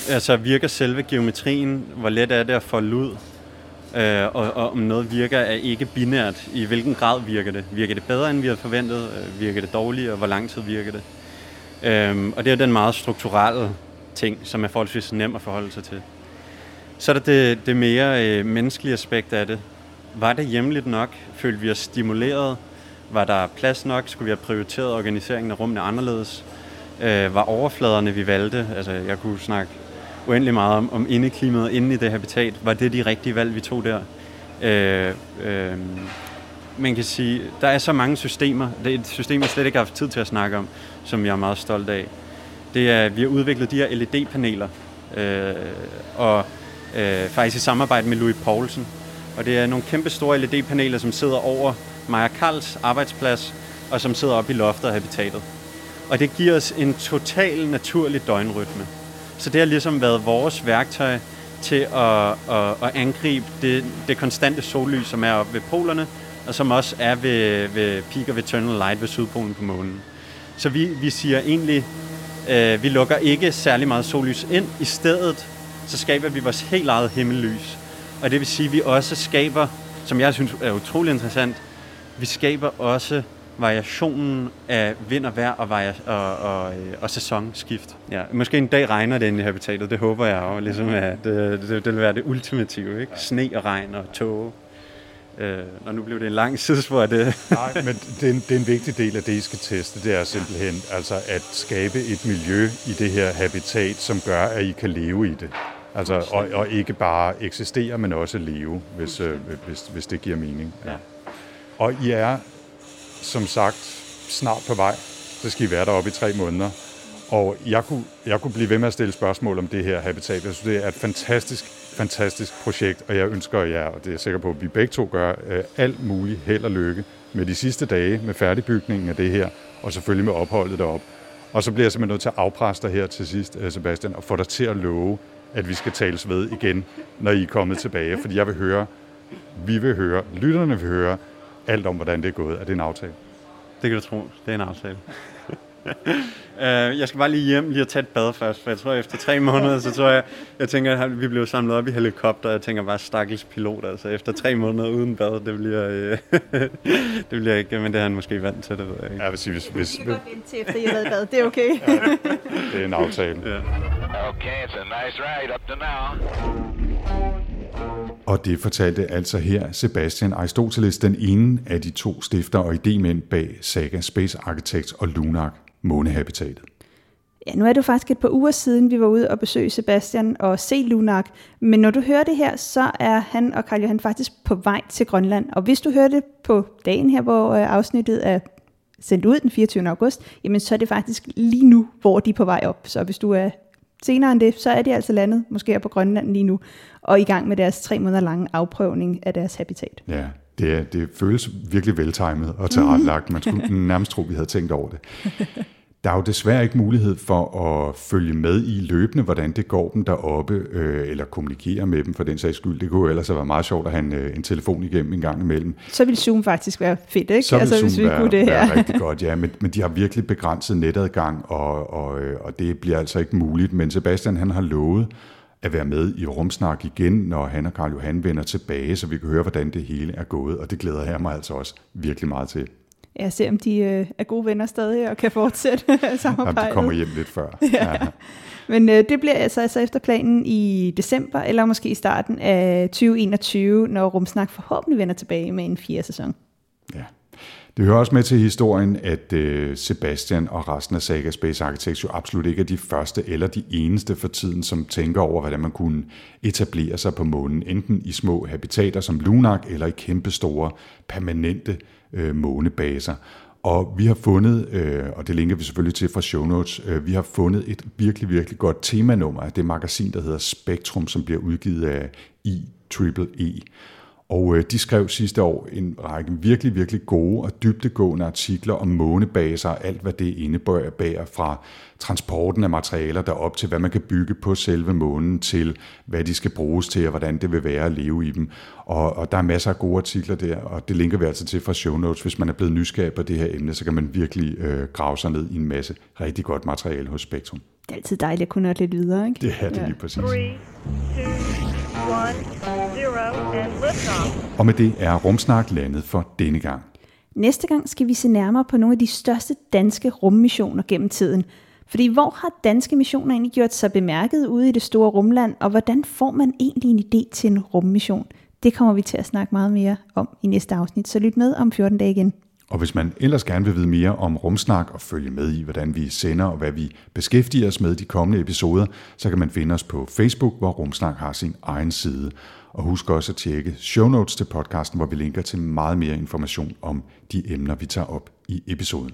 D: altså virker selve geometrien, hvor let er det at folde ud, øh, og, og om noget virker er ikke binært, i hvilken grad virker det? Virker det bedre, end vi havde forventet? Øh, virker det dårligere? Hvor lang tid virker det? Øh, og det er den meget strukturelle ting, som er forholdsvis nem at forholde sig til. Så er der det, det mere øh, menneskelige aspekt af det. Var det hjemligt nok? Følte vi os stimuleret? Var der plads nok? Skulle vi have prioriteret organiseringen af rummene anderledes? øh, var overfladerne, vi valgte. Altså, jeg kunne snakke uendelig meget om, om indeklimaet inde i det habitat. Var det de rigtige valg, vi tog der? Øh, øh, man kan sige, der er så mange systemer. Det er et system, jeg slet ikke har haft tid til at snakke om, som jeg er meget stolt af. Det er, vi har udviklet de her LED-paneler, øh, og øh, faktisk i samarbejde med Louis Poulsen. Og det er nogle kæmpe store LED-paneler, som sidder over Maja Karls arbejdsplads, og som sidder oppe i loftet af habitatet. Og det giver os en total naturlig døgnrytme. Så det har ligesom været vores værktøj til at, at, at angribe det, det konstante sollys, som er oppe ved polerne, og som også er ved, ved Peak of Eternal Light ved Sydpolen på månen. Så vi, vi siger egentlig, øh, vi lukker ikke særlig meget sollys ind. I stedet så skaber vi vores helt eget himmellys. Og det vil sige, at vi også skaber, som jeg synes er utrolig interessant, vi skaber også variationen af vind og vejr og, varia- og, og, øh, og sæsonskift. Ja, måske en dag regner det ind i habitatet, det håber jeg jo, ligesom at det, det, det vil være det ultimative, ikke? Sne og regn og tåge. Øh, og nu blev det en lang sidespor af det.
C: Nej, men det er, en, det er en vigtig del af det, I skal teste. Det er simpelthen altså at skabe et miljø i det her habitat, som gør, at I kan leve i det. Altså, og, og ikke bare eksistere, men også leve, hvis, øh, hvis, hvis det giver mening.
D: Ja.
C: Og I er, som sagt, snart på vej. Så skal I være deroppe i tre måneder. Og jeg kunne, jeg kunne blive ved med at stille spørgsmål om det her habitat. Jeg synes, det er et fantastisk, fantastisk projekt, og jeg ønsker jer, og det er jeg sikker på, at vi begge to gør, øh, alt muligt held og lykke med de sidste dage, med færdigbygningen af det her, og selvfølgelig med opholdet deroppe. Og så bliver jeg simpelthen nødt til at afpresse dig her til sidst, øh, Sebastian, og få dig til at love, at vi skal tales ved igen, når I er kommet tilbage. Fordi jeg vil høre, vi vil høre, lytterne vil høre alt om, hvordan det er gået. Er det en aftale?
D: Det kan du tro. Det er en aftale. uh, jeg skal bare lige hjem lige at tage et bad først, for jeg tror, efter tre måneder, så tror jeg, jeg tænker, at vi blev samlet op i helikopter, og jeg tænker bare, stakkels pilot, altså efter tre måneder uden bad, det bliver, uh, det bliver ikke, men det er han måske vant til, det ved jeg ikke.
C: Jeg vil sige, hvis, hvis,
B: Vi kan godt vente til, efter I har været i bad. Det er okay.
C: det er en aftale.
D: Ja.
A: Okay, it's a nice ride up to now.
C: Og det fortalte altså her Sebastian Aristoteles, den ene af de to stifter og idémænd bag Saga Space Architects og Lunar månehabitatet.
B: Ja, nu er det jo faktisk et par uger siden, vi var ude og besøge Sebastian og se Lunak. Men når du hører det her, så er han og Karl Johan faktisk på vej til Grønland. Og hvis du hører det på dagen her, hvor øh, afsnittet er sendt ud den 24. august, jamen så er det faktisk lige nu, hvor de er på vej op. Så hvis du er senere end det, så er de altså landet, måske er på Grønland lige nu, og i gang med deres tre måneder lange afprøvning af deres habitat.
C: Ja, det, er, det føles virkelig veltimet og tilrettelagt. Man skulle nærmest tro, vi havde tænkt over det. Der er jo desværre ikke mulighed for at følge med i løbende, hvordan det går dem deroppe, øh, eller kommunikere med dem for den sags skyld. Det kunne jo ellers have været meget sjovt at have en, øh, en telefon igennem en gang imellem.
B: Så vil Zoom faktisk være fedt, ikke?
C: Så vil
B: altså,
C: Zoom
B: hvis vi
C: være,
B: kunne det her.
C: være rigtig godt, ja. Men, men de har virkelig begrænset netadgang, og, og, øh, og det bliver altså ikke muligt. Men Sebastian han har lovet at være med i Rumsnak igen, når han og Karl Johan vender tilbage, så vi kan høre, hvordan det hele er gået. Og det glæder jeg mig altså også virkelig meget til.
B: Ja, se om de øh, er gode venner stadig og kan fortsætte samarbejdet.
C: de kommer hjem lidt før.
B: Ja. Men øh, det bliver altså, altså efter planen i december, eller måske i starten af 2021, når Rumsnak forhåbentlig vender tilbage med en fjerde sæson.
C: Ja. Det hører også med til historien, at øh, Sebastian og resten af Saga Space Architects jo absolut ikke er de første eller de eneste for tiden, som tænker over, hvordan man kunne etablere sig på månen, enten i små habitater som Lunak, eller i kæmpe store permanente øh, månebaser. Og vi har fundet, øh, og det linker vi selvfølgelig til fra show notes, øh, vi har fundet et virkelig, virkelig godt temanummer af det magasin, der hedder Spektrum, som bliver udgivet af IEEE. Og øh, de skrev sidste år en række virkelig, virkelig gode og dybdegående artikler om månebaser og alt, hvad det indebærer fra transporten af materialer derop til, hvad man kan bygge på selve månen, til hvad de skal bruges til, og hvordan det vil være at leve i dem. Og, og der er masser af gode artikler der, og det linker vi altså til fra show notes. Hvis man er blevet nysgerrig på det her emne, så kan man virkelig øh, grave sig ned i en masse rigtig godt materiale hos Spektrum.
B: Det er altid dejligt at kunne nå lidt videre, ikke?
C: Det er det lige præcis.
E: Three, two, one, zero, and liftoff.
C: Og med det er Rumsnak landet for denne gang.
B: Næste gang skal vi se nærmere på nogle af de største danske rummissioner gennem tiden. Fordi hvor har danske missioner egentlig gjort sig bemærket ude i det store rumland, og hvordan får man egentlig en idé til en rummission? Det kommer vi til at snakke meget mere om i næste afsnit, så lyt med om 14 dage igen.
C: Og hvis man ellers gerne vil vide mere om Rumsnak og følge med i, hvordan vi sender og hvad vi beskæftiger os med de kommende episoder, så kan man finde os på Facebook, hvor Rumsnak har sin egen side. Og husk også at tjekke show notes til podcasten, hvor vi linker til meget mere information om de emner, vi tager op i episoden.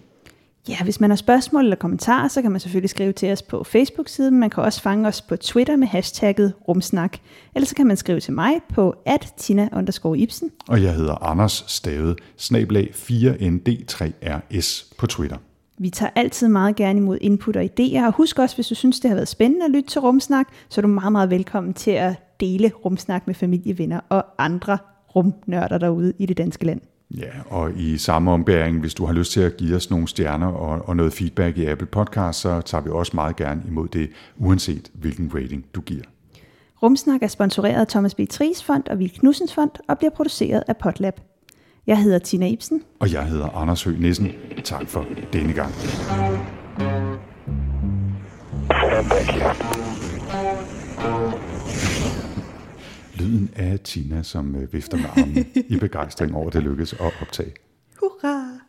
B: Ja, hvis man har spørgsmål eller kommentarer, så kan man selvfølgelig skrive til os på Facebook-siden. Man kan også fange os på Twitter med hashtagget rumsnak. Eller så kan man skrive til mig på at tina Ibsen.
C: Og jeg hedder Anders Stavet, snablag 4ND3RS på Twitter.
B: Vi tager altid meget gerne imod input og idéer, og husk også, hvis du synes, det har været spændende at lytte til Rumsnak, så er du meget, meget velkommen til at dele Rumsnak med familie, venner og andre rumnørder derude i det danske land.
C: Ja, og i samme ombæring, hvis du har lyst til at give os nogle stjerner og, og noget feedback i Apple Podcast, så tager vi også meget gerne imod det, uanset hvilken rating du giver.
B: Rumsnak er sponsoreret af Thomas B. Tries Fond og Vil Knudsens Fond og bliver produceret af Potlab. Jeg hedder Tina Ibsen.
C: Og jeg hedder Anders Høgh Nissen. Tak for denne gang. Lyden af Tina, som øh, vifter med armen i begejstring over, at det lykkedes at optage.
B: Hurra!